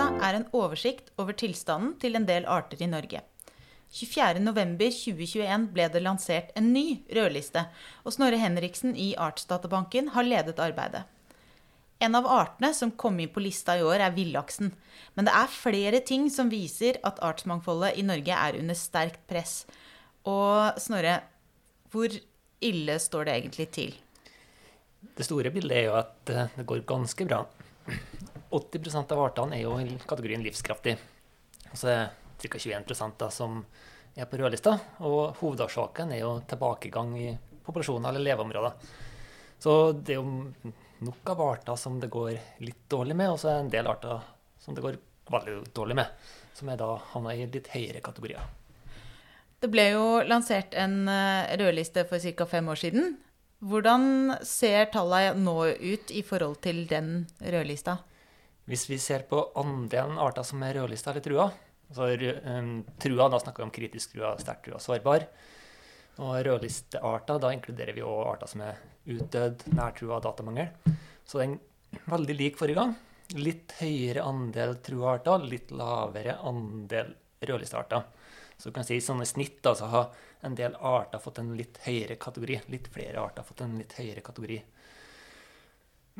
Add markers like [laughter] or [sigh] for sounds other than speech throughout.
Rødlista er en oversikt over tilstanden til en del arter i Norge. 24.11.2021 ble det lansert en ny rødliste, og Snorre Henriksen i Artsdatabanken har ledet arbeidet. En av artene som kom inn på lista i år, er villaksen. Men det er flere ting som viser at artsmangfoldet i Norge er under sterkt press. Og Snorre, hvor ille står det egentlig til? Det store bildet er jo at eh, det går ganske bra. 80% av artene er jo i kategorien livskraftig. Og så er det ca. 21 da, som er på rødlista. Og hovedårsaken er jo tilbakegang i populasjoner eller leveområder. Så det er jo nok av arter som det går litt dårlig med, og så er det en del arter som det går veldig dårlig med, som er da havna i litt høyere kategorier. Det ble jo lansert en eh, rødliste for ca. fem år siden. Hvordan ser tallene nå ut i forhold til den rødlista? Hvis vi ser på andelen arter som er rødlista eller trua, altså um, trua, da snakker vi om kritisk trua, sterkt trua, sårbar. Og rødlistearter, da inkluderer vi òg arter som er utdødd, nærtrua, datamangel. Så den er veldig lik forrige gang. Litt høyere andel trua arter, litt lavere andel rødlistearter. Så du kan si sånn i snitt da, så har en del arter fått en litt høyere kategori. Litt flere arter har fått en litt høyere kategori.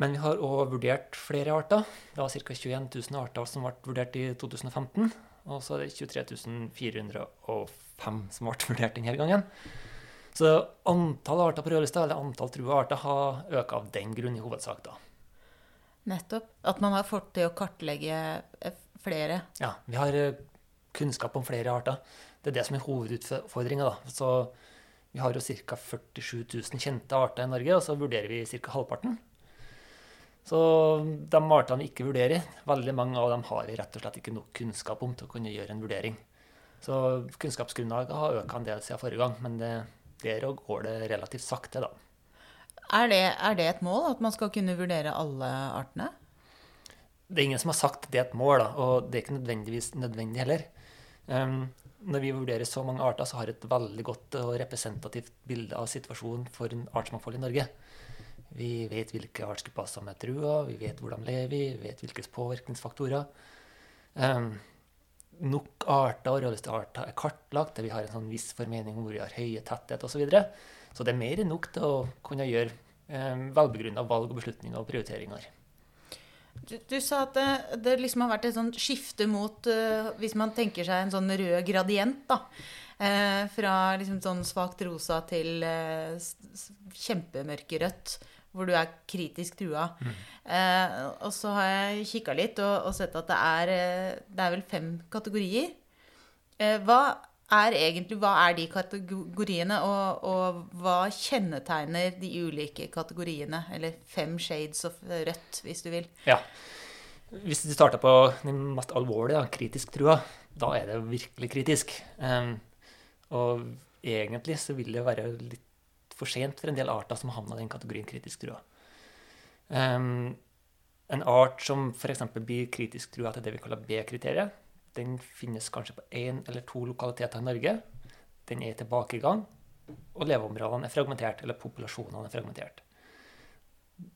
Men vi har òg vurdert flere arter. Det var ca. 21 000 arter som ble vurdert i 2015. Og så er det 23 405 som ble vurdert denne gangen. Så antall arter på rødlista, eller antall trua arter, har økt av den grunn i hovedsak. da. Nettopp. At man har fått til å kartlegge flere. Ja, vi har eh, kunnskap om flere arter. Det er det som er hovedutfordringa. Så vi har jo ca. 47 000 kjente arter i Norge, og så vurderer vi ca. halvparten. Så de artene vi ikke vurderer, veldig mange av dem har vi rett og slett ikke nok kunnskap om til å kunne gjøre en vurdering. Så kunnskapsgrunnlaget har økt en del siden forrige gang, men det, der går det relativt sakte, da. Er det, er det, et mål at man skal kunne vurdere alle artene? Det er ingen som har sagt det er et mål, da, og det er ikke nødvendigvis nødvendig heller. Um, når vi vurderer så mange arter, så har vi et veldig godt og representativt bilde av situasjonen for artsmangfoldet i Norge. Vi vet hvilke artsgrupper som er trua, vi vet hvordan de lever, vi vet hvilke påvirkningsfaktorer. Um, nok arter og rødliste arter er kartlagt, der vi har en sånn viss formening om hvor vi har høye tetthet osv. Så, videre. så det er mer enn nok til å kunne gjøre um, velbegrunna valg og beslutninger og prioriteringer. Du, du, sa at det, det, liksom har vært et sånt skifte mot uh, Hvis man tenker seg en sånn rød gradient, da. Uh, fra liksom sånn svakt rosa til uh, kjempemørkerødt, hvor du er kritisk trua. Mm. og så har jeg kikka litt og, og, sett at det er, det er vel fem kategorier. hva er egentlig hva er de kategoriene, og, og, hva kjennetegner de ulike kategoriene? Eller fem shades of rødt, hvis du vil. Ja. Hvis du starter på den mest alvorlige, kritisk trua, da er det virkelig kritisk. Um, og egentlig så vil det være litt for sent for en del arter som havna i den kategorien kritisk trua. Um, en art som f.eks. blir kritisk trua til det vi kaller B-kriteriet, den finnes kanskje på én eller to lokaliteter i Norge. Den er i tilbakegang, og leveområdene er fragmentert, eller populasjonene er fragmentert.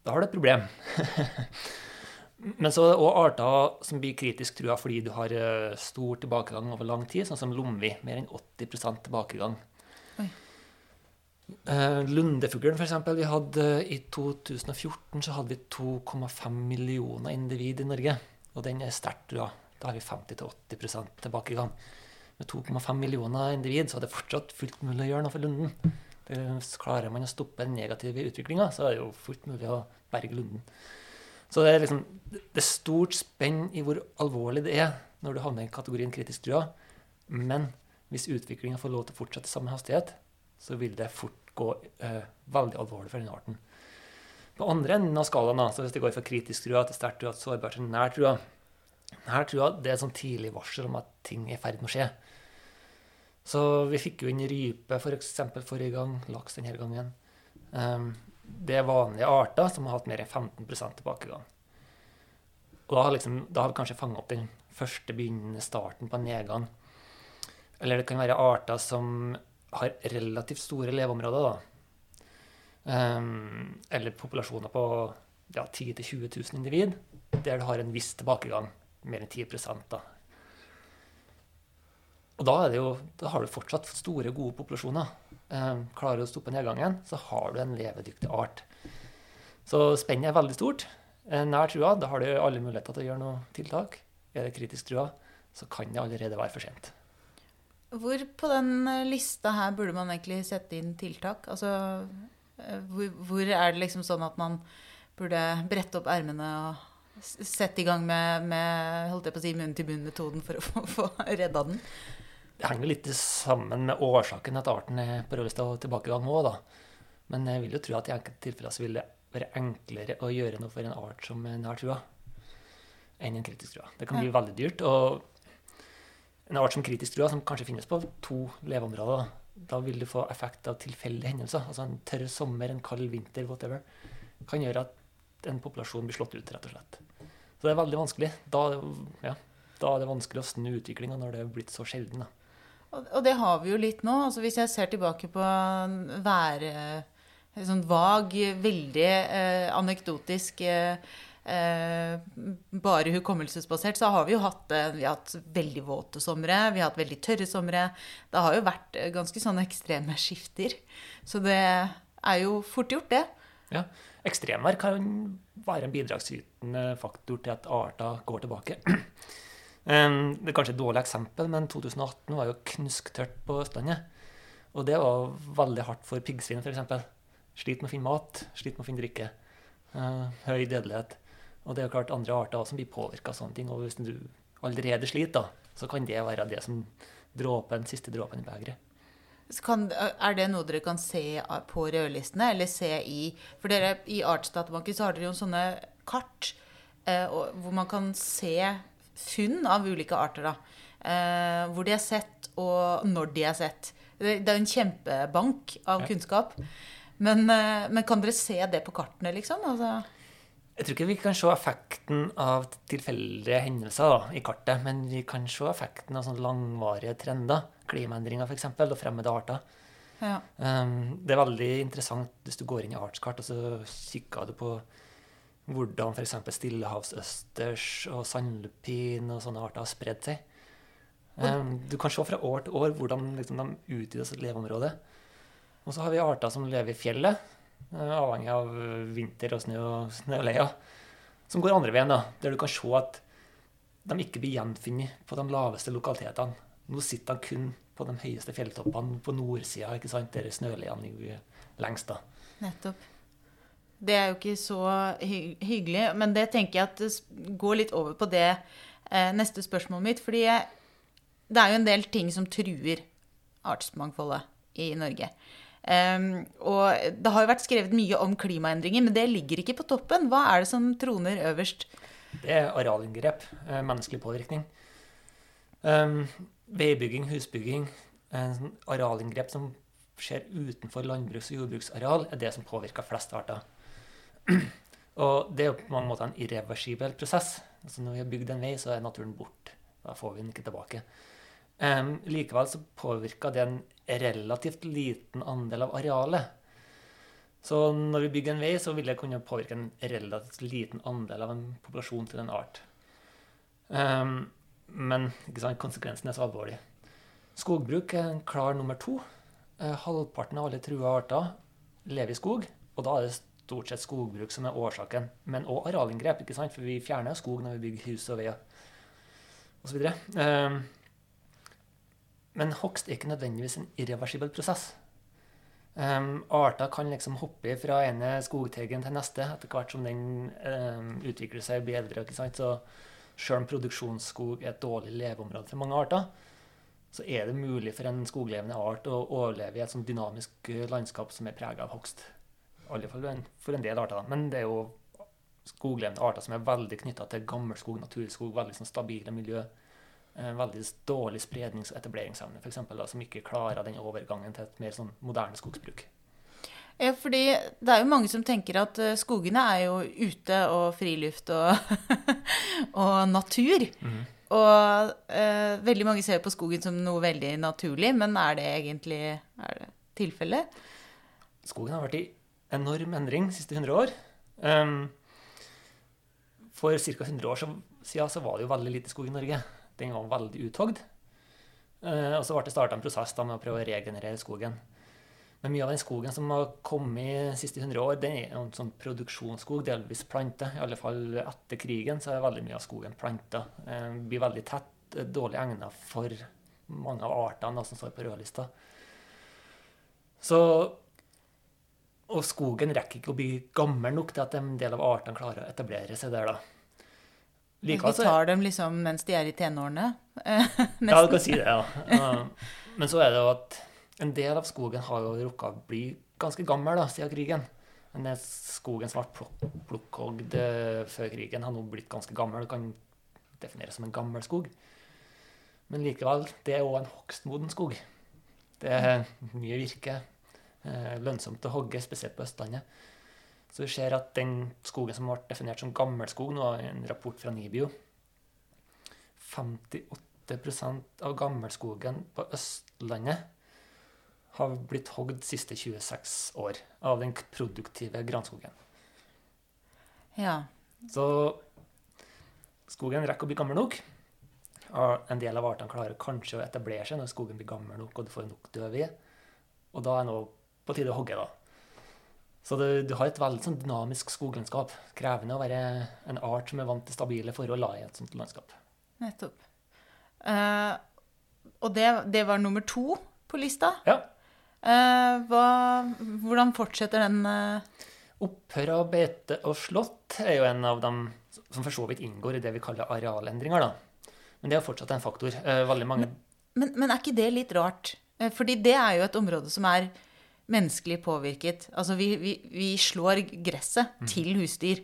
Da har du et problem. [laughs] Men så er det òg arter som blir kritisk trua fordi du har eh, stor tilbakegang over lang tid, sånn som lomvi. Mer enn 80% tilbakegang. Oi. Uh, Lundefuglen, f.eks. Vi hadde I 2014 så hadde vi 2,5 millioner individ i Norge. Og den er sterkt trua. Da har vi 50-80% tilbakegang. Med 2,5 millioner individ så er det fortsatt fullt mulig å gjøre noe for Lunden. Det, klarer man å stoppe den negative utviklinga, så er det jo fullt mulig å berge Lunden. Så det er, liksom, det er stort spenn i hvor alvorlig det er når du havner i kategorien kritisk trua. Men hvis utviklinga får lov til å fortsette samme hastighet, så vil det fort gå eh, veldig alvorlig for den arten. På andre enden av skalaen, da, så hvis det går fra kritisk trua til sterkt trua til sårbar til nær trua, tror jeg det er et sånn tidlig varsel om at ting er i ferd med å skje. Så vi fikk jo inn rype for eksempel, forrige gang, laks denne gangen. Um, det er vanlige arter som har hatt mer enn 15 tilbakegang. Og da har, liksom, da har vi kanskje fanga opp den første begynnende starten på en nedgang. Eller det kan være arter som har relativt store leveområder. da. Um, eller populasjoner på ja, 10 000-20 000 individ, der du har en viss tilbakegang mer enn 10 da. Og da, jo, da, har du fortsatt store, gode populasjoner. Um, klarer du å stoppe nedgangen, så har du en levedyktig art. Så spennet er veldig stort. Eh, nær trua, da har du alle muligheter til å gjøre noe tiltak. Er det kritisk trua, så kan det allerede være for sent. Hvor på den eh, lista her burde man egentlig sette inn tiltak? Altså, eh, hvor, hvor er det liksom sånn at man burde brette opp ermene og sette i gang med, med holdt jeg på å si, munn-til-munn-metoden for å få, [laughs] få redda den? Det henger litt sammen med årsaken at arten er på rødlista og tilbakegang òg, da. Men jeg vil jo tro at i enkelte tilfeller så vil det være enklere å gjøre noe for en art som er nær trua, enn en kritisk trua. Det kan bli veldig dyrt. Og en art som kritisk trua, som kanskje finnes på to leveområder, da vil du få effekt av tilfeldige hendelser. Altså en tørr sommer, en kald vinter, whatever, kan gjøre at en populasjon blir slått ut, rett og slett. Så det er veldig vanskelig. Da, ja, da er det vanskelig å snu utviklinga når det er blitt så sjelden. da. Og det har vi jo litt nå. altså Hvis jeg ser tilbake på vær... Sånn vag, veldig eh, anekdotisk eh, bare hukommelsesbasert, så har vi jo hatt, eh, vi har hatt veldig våte somre. Vi har hatt veldig tørre somre. Det har jo vært eh, ganske sånne ekstreme skifter. Så det er jo fort gjort, det. Ja. Ekstremvær kan være en bidragsytende faktor til at arter går tilbake. [clears throat] Det er kanskje et dårlig eksempel, men 2018 var jo knusktørt på Østlandet. Og det var veldig hardt for piggsvin, f.eks. Sliter med å finne mat, sliter med å finne drikke. Høy dødelighet. Og det er jo klart andre arter som blir påvirka av sånne ting. Og hvis du allerede sliter, da, så kan det være det som dråpen, siste dråpen i begeret. Kan, er det noe dere kan se på rødlistene, eller se i For dere i Artsdatabanken så har dere jo sånne kart eh, hvor man kan se funn av ulike arter. da. Eh, hvor de er sett, og når de er sett. Det, det er en kjempebank av ja. kunnskap. Men, eh, men, kan dere se det på kartene, liksom? Altså jeg tror ikke vi kan se effekten av tilfeldige hendelser da, i kartet, men vi kan se effekten av sånne langvarige trender. Klimaendringer, f.eks., og fremmede arter. Ja. Um, det er veldig interessant hvis du går inn i artskart og så kikker du på hvordan f.eks. stillehavsøsters og sandlupin og sånne arter har spredd seg. Um, du kan se fra år til år hvordan liksom, de utvider sitt leveområde. Og så har vi arter som lever i fjellet, avhengig av vinter og snø og snøleier, som går andre veien, da, der du kan se at de ikke blir gjenfunnet på de laveste lokalitetene. Nå sitter de kun på de høyeste fjelltoppene på nordsida, der snøleiene ligger lengst. da. Nettopp. Det er jo ikke så hy hyggelig. Men det tenker jeg at går litt over på det eh, neste spørsmålet mitt. fordi det er jo en del ting som truer artsmangfoldet i Norge. Um, og det har jo vært skrevet mye om klimaendringer, men det ligger ikke på toppen. Hva er det som troner øverst? Det er arealinngrep. Eh, menneskelig påvirkning. Um, veibygging, husbygging, arealinngrep som skjer utenfor landbruks- og jordbruksareal, er det som påvirker flest arter. [clears throat] Og det er jo på mange måter en irreversibel prosess. Altså når vi har bygd en vei, så er naturen borte. Da får vi den ikke tilbake. Um, likevel så påvirker det en relativt liten andel av arealet. Så når vi bygger en vei, så vil det kunne påvirke en relativt liten andel av en populasjon til en art. Um, men sant, konsekvensen er så alvorlig. Skogbruk er en klar nummer to. Uh, halvparten av alle trua arter lever i skog, og da er det stort sett skogbruk som er årsaken. Men òg arealinngrep, for vi fjerner skog når vi bygger hus og veier osv. men hogst er ikke nødvendigvis en irreversibel prosess. Um, arter kan liksom hoppe fra ene skogteigen til neste etter hvert som den um, utvikler seg bedre. ikke sant? Så selv om produksjonsskog er et dårlig leveområde for mange arter, så er det mulig for en skoglevende art å overleve i et sånn dynamisk landskap som er prega av hogst alle fall for en del arter. Da. Men det er jo skoglevende arter som er veldig knytta til gammelskog, naturskog, veldig sånn stabile miljø. Eh, veldig dårlig sprednings- og etableringsevne, f.eks., som ikke klarer den overgangen til et mer sånn moderne skogsbruk. Ja, fordi det er jo mange som tenker at eh, skogene er jo ute og friluft og, [laughs] og natur. Mm. Og eh, veldig mange ser på skogen som noe veldig naturlig, men er det egentlig er det tilfellet? Skogen har vært i enorm endring de siste 100 år. Um, for ca. 100 år siden så var det jo veldig lite skog i Norge. Den var veldig uthogd. Eh, og så ble det starta en prosess da med å prøve å regenerere skogen. Men mye av den skogen som har kommet de siste 100 år, den er en sånn produksjonsskog, delvis plante. I alle fall etter krigen så er veldig mye av skogen planta. Eh, blir veldig tett, eh, dårlig egnet for mange av artene da, som står på rødlista. Så Og skogen rekker ikke å bli gammel nok til at en del av artene klarer å etablere seg der, da. Likevel, vi tar dem liksom mens de er i tenårene? [laughs] ja, du kan si det, ja. [laughs] Men så er det jo at en del av skogen har jo rukka å bli ganske gammel da, siden krigen. Men den skogen som ble plukkhogd eh, før krigen, har nå blitt ganske gammel Det kan defineres som en gammel skog. Men likevel, det er òg en hogstmoden skog. Det er mye virke. Eh, lønnsomt å hogge, spesielt på Østlandet. Så vi ser at den skogen som ble definert som gammelskog, nå er en rapport fra NIBIO 58% av gammelskogen på Østlandet har blitt hogd de siste 26 år av den produktive granskogen. Ja. Så skogen rekker å bli gammel nok. En del av artene klarer kanskje å etablere seg når skogen blir gammel nok og du får nok dødved. Og da er det på tide å hogge, da. Så du, du har et veldig sånn dynamisk skoglandskap. Krevende å være en art som er vant til stabile forhold i et sånt landskap. Nettopp. Uh, og det, det, var nummer to på lista? Ja. Uh, hva, hvordan fortsetter den? uh... Opphør av beite og slått er jo en av dem som for så vidt inngår i det vi kaller arealendringer. da. Men det er fortsatt en faktor. Veldig mange... Men, men, er ikke det litt rart? Fordi det er jo et område som er menneskelig påvirket. Altså vi, vi, vi slår gresset mm. til husdyr.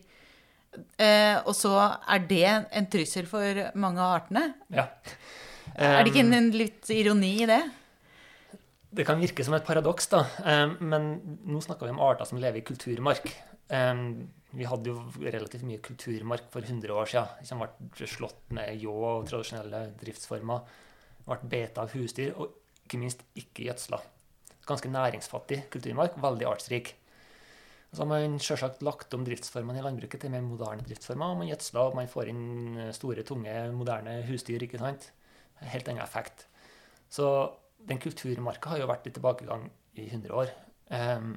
Eh, og så er det en trussel for mange av artene. Ja. er det ikke en, en litt ironi i det? Det kan virke som et paradoks, da. Men nå snakker vi om arter som lever i kulturmark. Vi hadde jo relativt mye kulturmark for 100 år siden. Som ble slått med ljå og tradisjonelle driftsformer. Ble beta av husdyr, og ikke minst ikke gjødsla. Ganske næringsfattig kulturmark, veldig artsrik. Så har man selvsagt lagt om driftsformene i landbruket til mer moderne driftsformer. Man gjødsler, og man får inn store, tunge, moderne husdyr. ikke sant? Helt annen effekt. Så den kulturmarka har jo vært i tilbakegang i 100 år. Um,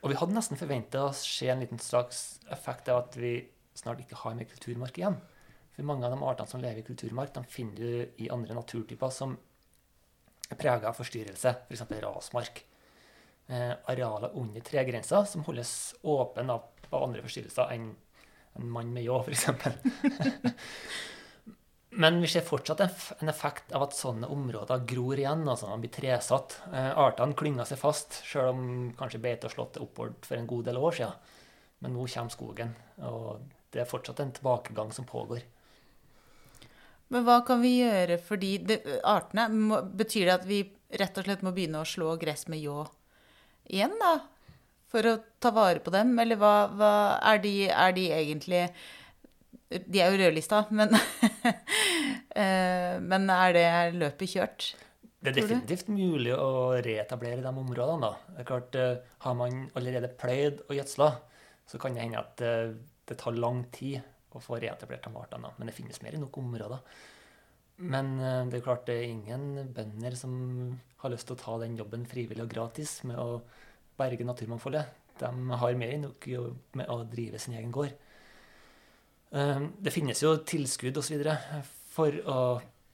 og vi hadde nesten forventa å se en liten slags effekt av at vi snart ikke har mer kulturmark igjen. For mange av de artene som lever i kulturmark, de finner du i andre naturtyper som er prega av forstyrrelse, f.eks. For rasmark. Eh, arealer under tregrensa som holdes åpne av, av andre forstyrrelser enn en mann med ljå, f.eks. [laughs] Men vi ser fortsatt en effekt av at sånne områder gror igjen. altså De blir tresatt. Eh, artene klynger seg fast, sjøl om kanskje beite og slått er oppholdt for en god del år siden. Men nå kommer skogen, og det er fortsatt en tilbakegang som pågår. Men hva kan vi gjøre for de artene må, Betyr det at vi rett og slett må begynne å slå gress med ljå igjen, da? For å ta vare på dem? Eller hva, hva er, de, er de egentlig de er jo rødlista, men, [laughs] eh, men er det løpet kjørt? Det er definitivt mulig å reetablere de områdene. da. Det er klart, eh, Har man allerede pløyd og gjødsla, så kan det hende at det, eh, det tar lang tid å få reetablert de artene. Men det finnes mer enn nok områder. Men det er klart det er ingen bønder som har lyst til å ta den jobben frivillig og gratis med å berge naturmangfoldet. De har mer enn nok med å drive sin egen gård. Ehm, det finnes jo tilskudd osv. for å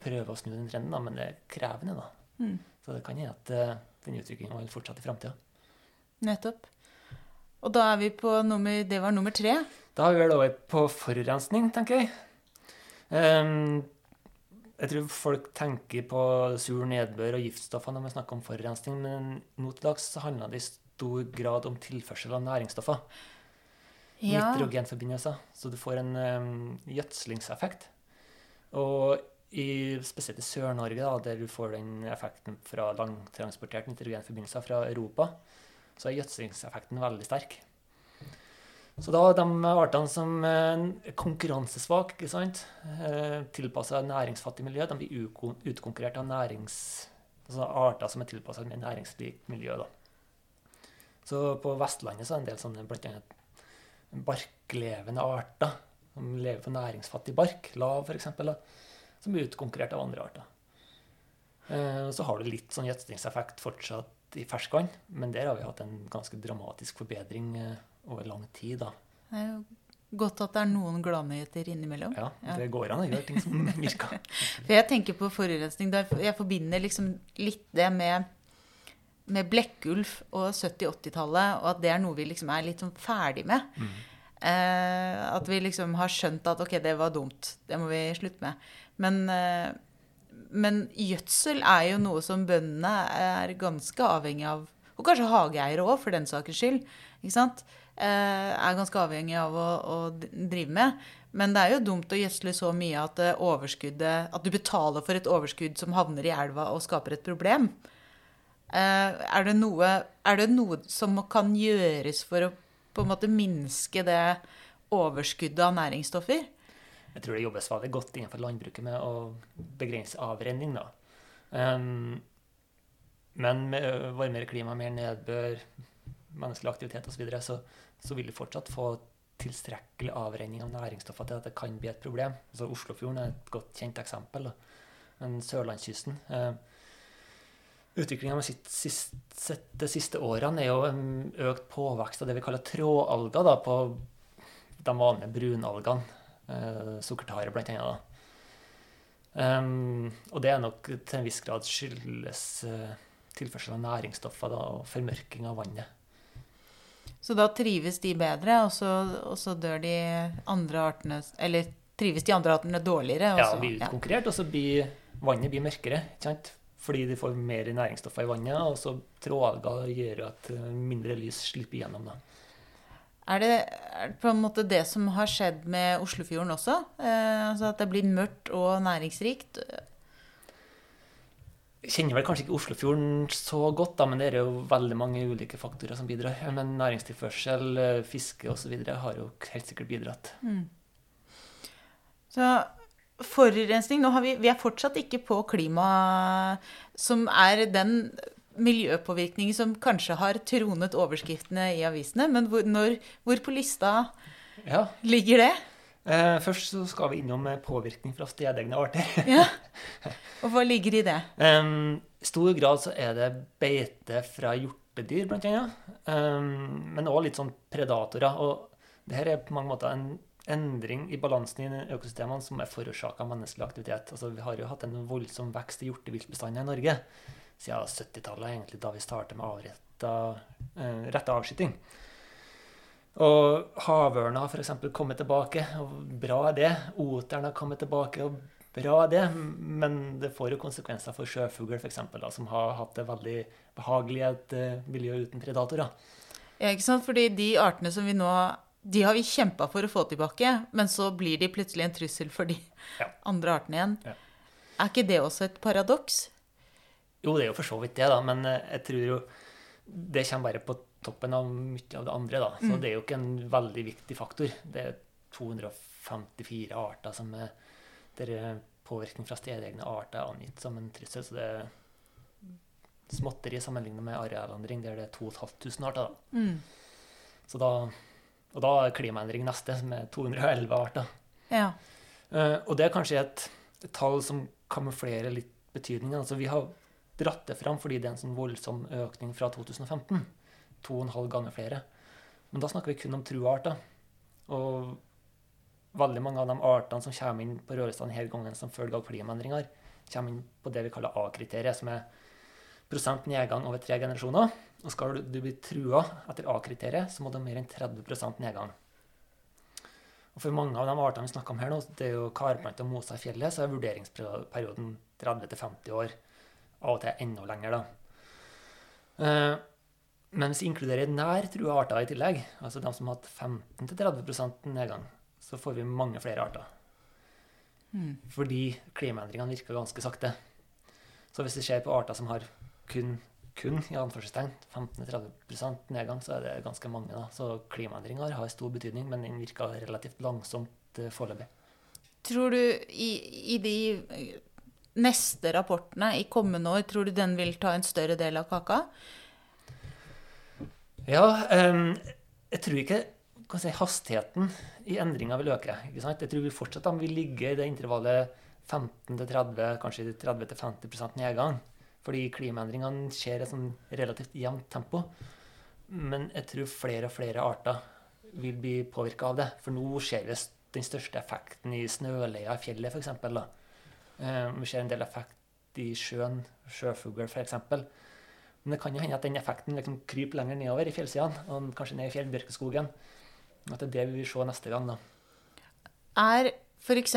prøve å snu den trenden, da, men det er krevende. da. Mm. Så det kan hende at uh, den utviklingen vil fortsette i framtida. Nettopp. Og da er vi på nummer Det var nummer tre? Da er vi vel over på forurensning, tenker jeg. Um, jeg tror folk tenker på sur nedbør og giftstoffer når vi snakker om forurensning, men nå til dags handler det i stor grad om tilførsel av næringsstoffer ja. nitrogenforbindelser. Så du får en um, gjødslingseffekt. Og i, spesielt i Sør-Norge, der du får den effekten fra langtransporterte nitrogenforbindelser fra Europa, så er gjødslingseffekten veldig sterk. Så da de artene som er konkurransesvake, ikke eh, tilpassa næringsfattig miljø, de blir utkonkurrert av nærings, altså arter som er tilpassa et næringsrikt miljø. Da. Så på Vestlandet så er det en del sånne annet barklevende arter. som lever på næringsfattig bark, lav f.eks., som blir utkonkurrert av andre arter. Eh, så har du litt sånn gjødslingseffekt fortsatt i ferskvann, men der har vi hatt en ganske dramatisk forbedring eh, over lang tid. da. Det er jo godt at det er noen gladnyheter innimellom. Ja, det går an å gjøre ting som [laughs] virker. For jeg tenker på forurensning. Jeg forbinder liksom litt det med, med Blekkulf og 70-80-tallet, og at det er noe vi liksom er litt sånn ferdig med. Eh, at vi liksom har skjønt at ok, det var dumt. Det må vi slutte med. Men, eh, men gjødsel er jo noe som bøndene er ganske avhengig av. Og kanskje hageeiere òg, for den sakens skyld. Ikke sant? Eh, er ganske avhengig av å, å drive med. Men det er jo dumt å gjødsle så mye at overskuddet At du betaler for et overskudd som havner i elva og skaper et problem. Eh, er, det noe, er det noe som kan gjøres for å på en måte minske det overskuddet av næringsstoffer? Jeg tror det jobbes veldig godt innenfor landbruket med å begrense avrenning. da. Um, men med varmere klima, mer nedbør, menneskelig aktivitet osv., så, videre, så så vil du fortsatt få tilstrekkelig avrenning av næringsstoffer til at det kan bli et problem. Så Oslofjorden er et godt kjent eksempel. Da. Men sørlandskysten eh, Utviklinga de siste årene er jo en økt påvekst av det vi kaller trådalger da, på de vanlige brunalgene. Eh, sukkertare, blant annet. Um, og det er nok til en viss grad skyldes uh, tilførsel av næringsstoffer da, og formørking av vannet. Så da trives de bedre, og så, og så dør de andre artene Eller trives de andre artene dårligere? Også? Ja, blir utkonkurrert, og så blir vannet blir mørkere. ikke sant? Fordi de får mer næringsstoffer i vannet, og så trådalger gjør at eh, mindre lys slipper igjennom. da. Er det, er det på en måte det som har skjedd med Oslofjorden også? Eh, altså at det blir mørkt og næringsrikt? Jeg kjenner vel kanskje ikke Oslofjorden så godt, da, men det er jo veldig mange ulike faktorer som bidrar. Men næringstilførsel, eh, fiske osv. har jo helt sikkert bidratt. Så forurensning Nå har vi, vi er fortsatt ikke på klima, som er den miljøpåvirkningen som kanskje har tronet overskriftene i avisene. Men hvor, når, hvor på lista Ja, ligger det? eh, Først så skal vi innom eh, påvirkning fra stedegne arter. [laughs] Ja. [laughs] Og hva ligger i det? Um, I stor grad så er det beite fra hjortedyr, blant annet. Um, men òg litt sånn predatorer. Og det her er på mange måter en endring i balansen i økosystemene som er forårsaka av menneskelig aktivitet. Altså, vi har jo hatt en voldsom vekst i hjorteviltbestander i Norge siden 70-tallet, egentlig, da vi startet med avretta, uh, retta avskyting. Og havørna har f.eks. kommet tilbake, og bra er det. Oteren har kommet tilbake, og bra er det. Men det får jo konsekvenser for sjøfugl, f.eks., som har hatt det veldig behagelig i et eh, miljø uten predatorer. Ja, ikke sant? Fordi de artene som vi nå De har vi kjempa for å få tilbake, men så blir de plutselig en trussel for de Ja. andre artene igjen. Ja. Er ikke det også et paradoks? Jo, det er jo for så vidt det, da, men eh, jeg tror jo det kommer bare på toppen av mye av det andre. da. Så det er jo ikke en veldig viktig faktor. Det er 254 arter som er der påvirkning fra stedegne arter er angitt som en trussel. Så det er småtteri sammenlignet med arealendring, der det er 2500 arter. da. Mm. Så da, og da er klimaendring neste, som er 211 arter. Ja. Uh, og det er kanskje et, et tall som kamuflerer litt betydningen. Altså, vi har dratt det fram fordi det er en sånn voldsom økning fra 2015. To og en halv ganger flere. Men da snakker vi kun om trua arter. Og veldig mange av de artene som kommer inn på rødlista denne gangen som følge av klimaendringer, kommer inn på det vi kaller A-kriteriet, som er prosent nedgang over tre generasjoner. Og skal du bli trua etter A-kriteriet, så må du ha mer enn 30% nedgang. Og For mange av de artene vi snakker om her nå, det er jo karplante og moser i fjellet, så er vurderingsperioden 30-50 år. Av og til enda lenger, da. Eh, men hvis vi inkluderer nær trua arter i tillegg, altså de som har hatt 15-30 nedgang, så får vi mange flere arter. Mm. Fordi klimaendringene virker ganske sakte. Så hvis vi ser på arter som har kun, kun i anførselstegn, 15-30 nedgang, så er det ganske mange. da. Så klimaendringer har stor betydning, men den virker relativt langsomt eh, foreløpig. Tror du i, i de neste rapportene i kommende år, tror du den vil ta en større del av kaka? Ja, jeg tror ikke si, hastigheten i endringa vil øke. Jeg tror vi fortsatt vil ligge i det intervallet 15-30, kanskje 30-50% nedgang. Fordi klimaendringene skjer i sånn relativt jevnt tempo. Men jeg tror flere og flere arter vil bli påvirka av det. For nå ser vi den største effekten i snøleia i fjellet, f.eks. Eh, vi ser en del effekt i sjøen, sjøfugl f.eks. Men det kan jo hende at den effekten liksom kryper lenger nedover i fjellsidene, og kanskje ned i fjellbjørkeskogen. At det er det vi vil se neste gang. da. Er f.eks.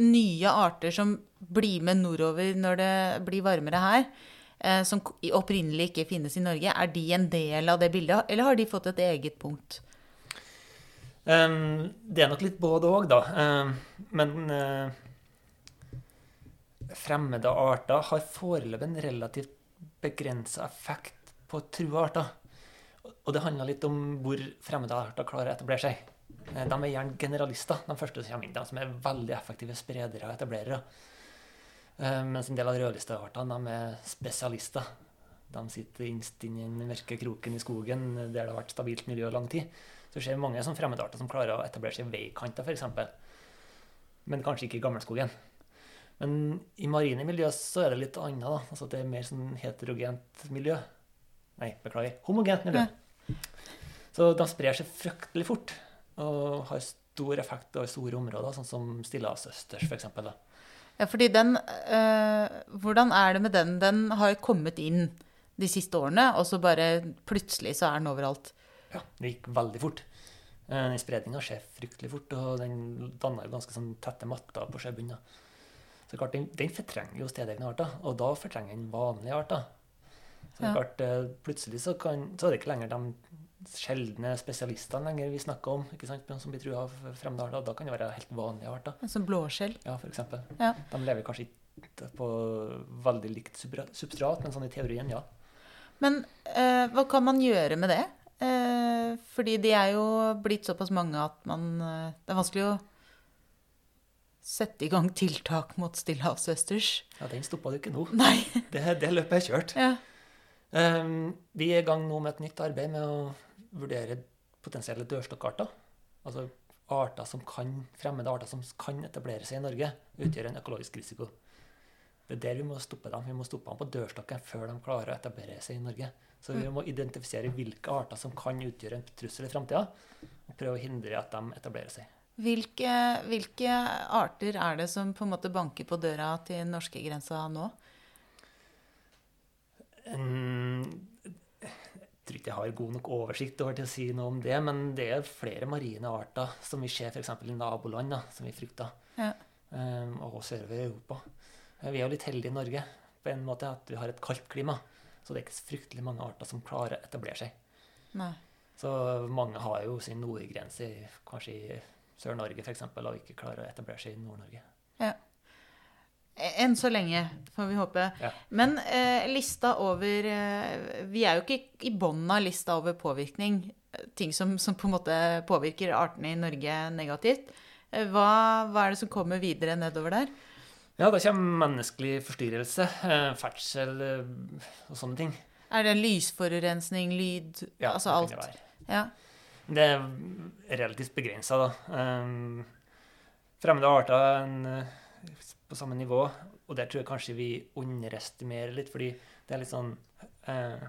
nye arter som blir med nordover når det blir varmere her, eh, som opprinnelig ikke finnes i Norge, er de en del av det bildet, eller har de fått et eget punkt? Um, det er nok litt både òg, da. Um, men uh, fremmede arter har foreløpig en relativt begrensa effekt på trua arter. Og det handler litt om hvor fremmede arter klarer å etablere seg. Eh, de er gjerne generalister, de første som kommer inn. De som er veldig effektive spredere og etablerere. Eh, mens en del av rødlisteartene er spesialister. De sitter innst inn i den mørke kroken i skogen der det har vært stabilt miljø i lang tid. Så det skjer mange fremmedarter som klarer å etablere seg i veikanter, f.eks. Men kanskje ikke i gammelskogen. Men i marine miljø så er det litt annet. da. Altså Det er mer sånn heterogent miljø. Nei, beklager. Homogent miljø. Ja. Så de sprer seg fryktelig fort og har stor effekt over store områder, sånn som stillehavsøsters f.eks. Ja, fordi den øh, Hvordan er det med den? Den har kommet inn de siste årene, og så bare plutselig så er den overalt. Ja, det gikk veldig fort. Den spredninga skjer fryktelig fort, og den danner ganske sånn tette matter på sjøbunnen. Så klart, den, den fortrenger jo stedegne arter, og da fortrenger den vanlige arter. Så ja. klart, eh, plutselig så, kan, så, er det ikke lenger de sjeldne spesialistene lenger vi snakker om, ikke sant, som blir trua av fremmede arter. Da kan det være helt vanlige arter. Som blåskjell? Ja, f.eks. Ja. De lever kanskje ikke på veldig likt substrat, men sånn i teorien, ja. Men eh, hva kan man gjøre med det? Eh, fordi de er jo blitt såpass mange at man eh, Det er vanskelig å sette i gang tiltak mot stillehavsøsters. Ja, den stoppa du ikke nå. [laughs] Nei. Det, det løpet er kjørt. Ja. Um, vi er i gang nå med et nytt arbeid med å vurdere potensielle dørstokkarter. Altså arter som kan, fremmede arter som kan etablere seg i Norge, utgjør en økologisk risiko. Det er der vi må stoppe dem. Vi må stoppe dem på dørstokken før de klarer å etablere seg i Norge. Så vi må identifisere hvilke arter som kan utgjøre en trussel i framtida, og prøve å hindre at de etablerer seg. Hvilke, hvilke, arter er det som på en måte banker på døra til norskegrensa nå? Jeg tror ikke jeg har god nok oversikt over til å si noe om det, men det er flere marine arter som vi ser f.eks. i naboland, da, som vi frykter, ja. um, og sørover i Europa. Vi er jo litt heldige i Norge på en måte at vi har et kaldt klima, så det er ikke fryktelig mange arter som klarer å etablere seg. Nei. Så mange har jo sin nordgrense kanskje i Sør-Norge f.eks. og ikke klarer å etablere seg i Nord-Norge. Ja. Enn så lenge, får vi håpe. Ja. Men eh, lista over eh, Vi er jo ikke i bunnen av lista over påvirkning. Ting som, som, på en måte påvirker artene i Norge negativt. Eh, hva, hva, er det som kommer videre nedover der? Ja, da kommer menneskelig forstyrrelse. Eh, ferdsel eh, og sånne ting. Er det lysforurensning, lyd Ja, altså alt? Ja. Det er relativt begrensa, da. Um, fremmede arter en, eh, på samme nivå, og der tror jeg kanskje vi underestimerer litt, fordi det er litt sånn uh,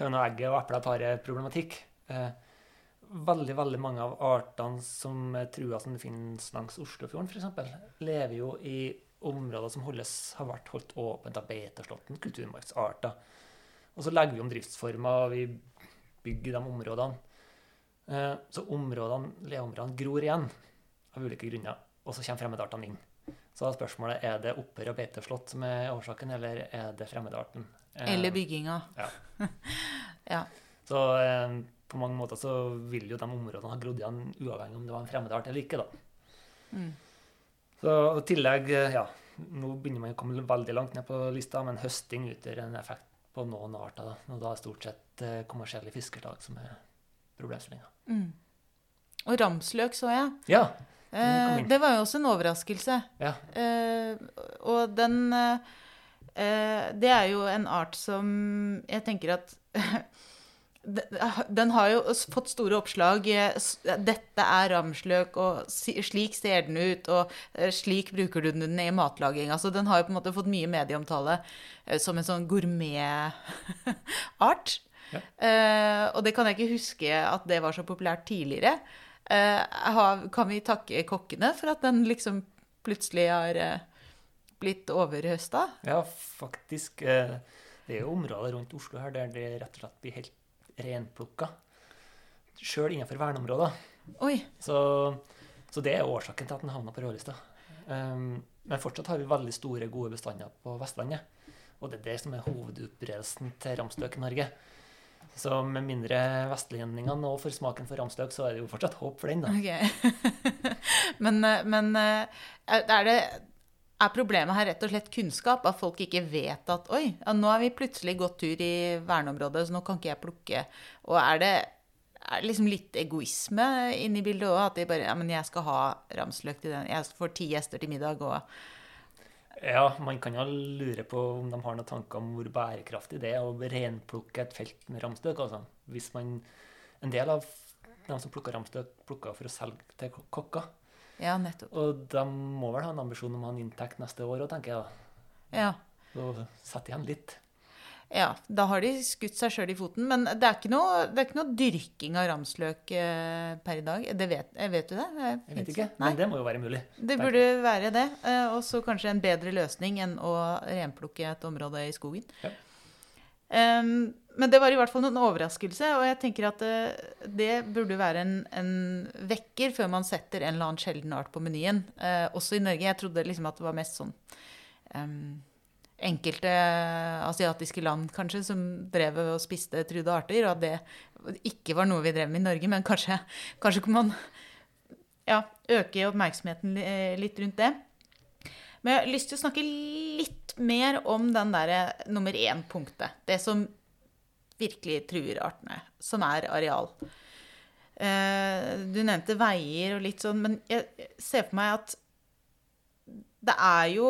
høna og egget og eplet-paret-problematikk. Uh, veldig veldig mange av artene som er trua som finnes langs Oslofjorden, f.eks., lever jo i områder som holdes, har vært holdt åpent av beiteslåtten, kulturmarksarter. Og så legger vi om driftsformer, og vi bygger de områdene. Eh, så områdene, leområdene gror igjen av ulike grunner, og så kommer fremmedartene inn. Så spørsmålet er det opphør og beiteslått som er årsaken, eller er det fremmedarten? Eh, eller bygginga. Ja. [laughs] ja. Så eh, på mange måter så vil jo de områdene ha grodd igjen uavhengig om det var en fremmedart eller ikke. da. Mm. Så i tillegg, ja, nå begynner man å komme veldig langt ned på lista, men høsting utgjør en effekt på noen arter. Da. Og da er det stort sett kommersielle fiskeslag som er problemstillinga. Mm. Og ramsløk så jeg. Ja. Eh, det var jo også en overraskelse. Ja. Eh, og den eh, Det er jo en art som jeg tenker at [laughs] Den har jo fått store oppslag. Dette er ramsløk, og slik ser den ut, og eh, slik bruker du den i matlaging. Altså, den har jo på en måte fått mye medieomtale eh, som en sånn gourmetart. Ja. Uh, og det kan jeg ikke huske at det var så populært tidligere. Uh, kan vi takke kokkene for at den liksom plutselig har uh, blitt overhøsta? Ja, faktisk. det er jo områder rundt Oslo her der det rett og slett blir helt renplukka. Sjøl innenfor verneområder. Så, så, det er årsaken til at den havna på rødlista. Um, men fortsatt har vi veldig store, gode bestander på Vestlandet. Og det er det som er hovedutbredelsen til ramstøk i Norge. Så med mindre vestlendingene nå får smaken for ramsløk, så er det jo fortsatt håp for den, da. Okay. [laughs] men, eh, men eh, er det er problemet her rett og slett kunnskap? At folk ikke vet at oi, ja, nå har vi plutselig gått tur i verneområdet, så nå kan ikke jeg plukke. Og er det, er det liksom litt egoisme inni bildet òg? At de bare ja, men jeg skal ha ramsløk til den, jeg får ti gjester til middag og Ja, man kan jo lure på om de har noen tanker om hvor bærekraftig det er å renplukke et felt med ramstøk. Altså. Hvis man En del av de som plukker ramstøk, plukker for å selge til kokker. Ja, nettopp. Og de må vel ha en ambisjon om å ha en inntekt neste år òg, tenker jeg. da. Ja. Og sette igjen litt. Ja, da har de skutt seg sjøl i foten. Men det er ikke noe, er ikke noe dyrking av ramsløk eh, per i dag. Det vet, eh, vet, du det? Jeg, jeg vet ikke, Nei. men det må jo være mulig. Det burde være det. Eh, og så kanskje en bedre løsning enn å renplukke et område i skogen. Ja. Um, men det var i hvert fall noen overraskelse, og jeg tenker at det, det burde være en, en, vekker før man setter en eller annen sjelden art på menyen. Uh, også i Norge. Jeg trodde liksom at det var mest sånn um, enkelte asiatiske land kanskje som drev og spiste truede arter, og at det ikke var noe vi drev med i Norge. Men kanskje, kanskje kan man ja, øke oppmerksomheten litt rundt det. Men jeg har lyst til å snakke litt mer om den der nummer én-punktet. Det som virkelig truer artene, som er areal. Eh, du nevnte veier og litt sånn, men jeg ser for meg at det er jo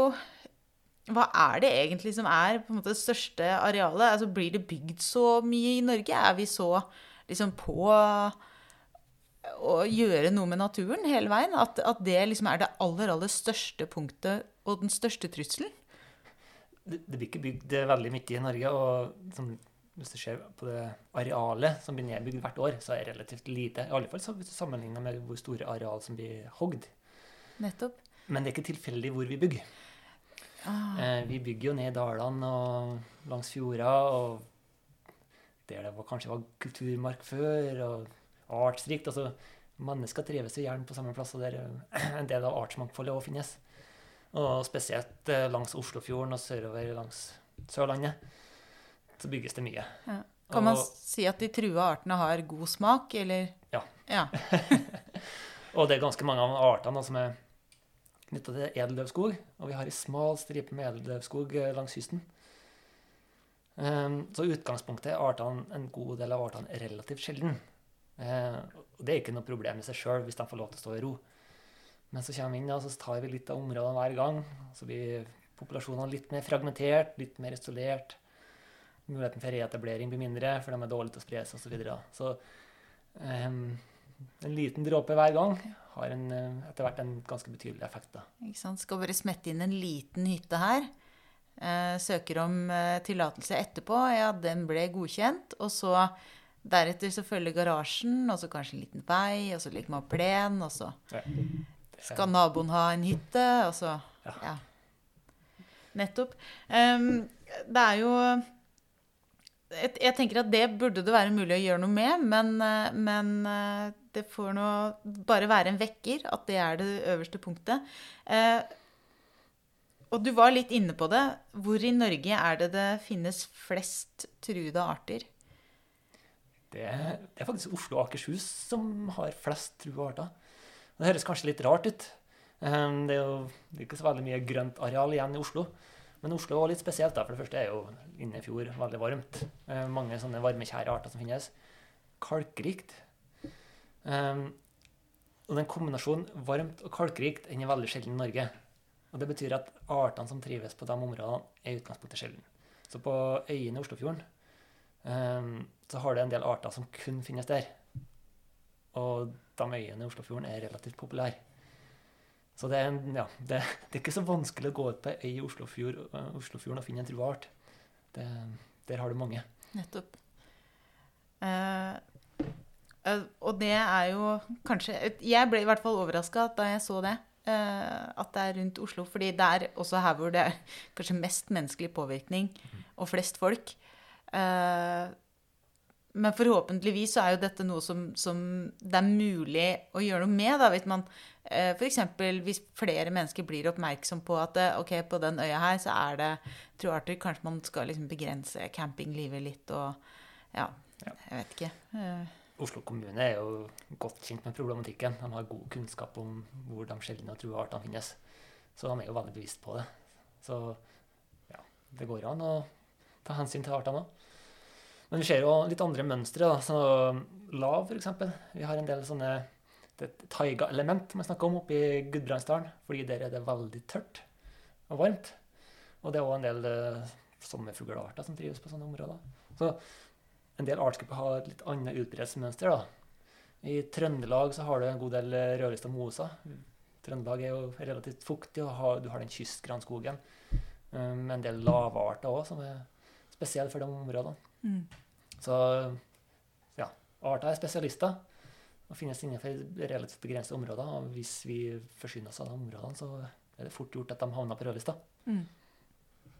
Hva er det egentlig som er måte det største arealet? Altså, blir det bygd så mye i Norge? Er vi så liksom på å gjøre noe med naturen hele veien? At, at det liksom er det aller, aller største punktet og den største trusselen? Det, det blir ikke bygd veldig mye i Norge. og som, hvis du ser på det arealet som blir nedbygd hvert år, så er det relativt lite. I alle fall hvis du sammenligner med hvor store areal som blir hogd. Nettopp. Men det er ikke tilfeldig hvor vi bygger. Ah. Eh, vi bygger jo ned i dalene og langs fjorder, og der det var, kanskje var kulturmark før, og artsrikt. altså Mennesker trives jo gjerne på samme plass, og der [clears throat] en del av artsmangfoldet òg finnes. Og spesielt eh, langs Oslofjorden og sørover langs Sørlandet så bygges det mye. Ja. Kan man si at de trua artene har god smak, eller? Ja. ja. [laughs] og det er ganske mange av artene som er knytta til edelløvskog. Og vi har ei smal stripe med edeldøvskog eh, langs kysten. Um, så utgangspunktet er artene, en god del av artene relativt sjelden. Uh, og det er ikke noe problem i seg sjøl hvis de får lov til å stå i ro. Men så kommer vi inn, og så tar vi litt av områdene hver gang. Så blir populasjonene litt mer fragmentert, litt mer isolert. Muligheten for reetablering blir mindre, for de er dårlige til å spre seg osv. Så, videre. så um, en liten dråpe hver gang har en, eh, etter hvert en ganske betydelig effekt. Da. Ikke sant? Skal bare smette inn en liten hytte her. Eh, søker om eh, tillatelse etterpå. Ja, den ble godkjent. Og så deretter så følger garasjen, og så kanskje en liten vei, og så litt man plen, og så ja. Skal naboen ha en hytte? Og så ja. ja. Nettopp. Um, det er jo jeg, jeg, tenker at det burde det være mulig å gjøre noe med, men, eh, men det får nå bare være en vekker at det er det øverste punktet. Eh, og du var litt inne på det. Hvor i Norge er det det finnes flest truede arter? Det, det er faktisk Oslo og Akershus som har flest truede arter. Det høres kanskje litt rart ut. Ehm, det er jo det er ikke så veldig mye grønt areal igjen i Oslo. Men Oslo er litt spesielt. da, For det første er jo inne i fjor veldig varmt. Ehm, mange sånne varmekjære arter som finnes. Kalkrikt. Um, og den kombinasjonen varmt og kalkrikt den er veldig sjelden i Norge. Og Det betyr at artene som trives på de områdene, er i utgangspunktet sjelden. Så på øyene i Oslofjorden Um, så har du en del arter som kun finnes der. Og de øyene i Oslofjorden er relativt populære. Så det er, en, ja, det, det er, ikke så vanskelig å gå ut på ei øy i Oslofjord, uh, Oslofjorden og finne en trua art. Det, der har du mange. Nettopp. Uh, og det er jo kanskje Jeg ble i hvert fall overraska da jeg så det. Uh, at det er rundt Oslo. Fordi det er også her hvor det er kanskje mest menneskelig påvirkning og flest folk. men forhåpentligvis så er jo dette noe som, som, det er mulig å gjøre noe med. da, hvis man F.eks. hvis flere mennesker blir oppmerksom på at ok, på den øya her så er det truarter. Kanskje man skal liksom begrense campinglivet litt og ja, ja. jeg vet ikke. Oslo kommune er jo godt kjent med problematikken. De har god kunnskap om hvor de sjeldne og trua artene finnes. Så de er jo veldig bevisst på det. Så ja, det går an å ta hensyn til artene òg. Men vi ser jo litt andre mønstre. da, så Lav, f.eks. Vi har en del sånne taiga-element man snakker om oppe i Gudbrandsdalen. fordi der er det veldig tørt og varmt. Og det er òg en del sommerfuglarter sommerfuglearter som trives på sånne områder. Så en del artsgrupper har et litt annet utbredelsesmønster. I Trøndelag så har du en god del eh, rødlista moser. Trøndelag er jo relativt fuktig, og har, du har den kystgranskogen. Um, en del lavarter òg, som er spesielle for de områdene. Mm. Så ja, arter er spesialister og finnes innenfor relativt begrensede områder. Og hvis vi forsyner oss av de områdene, så er det fort gjort at de havner på rødlista. Mm.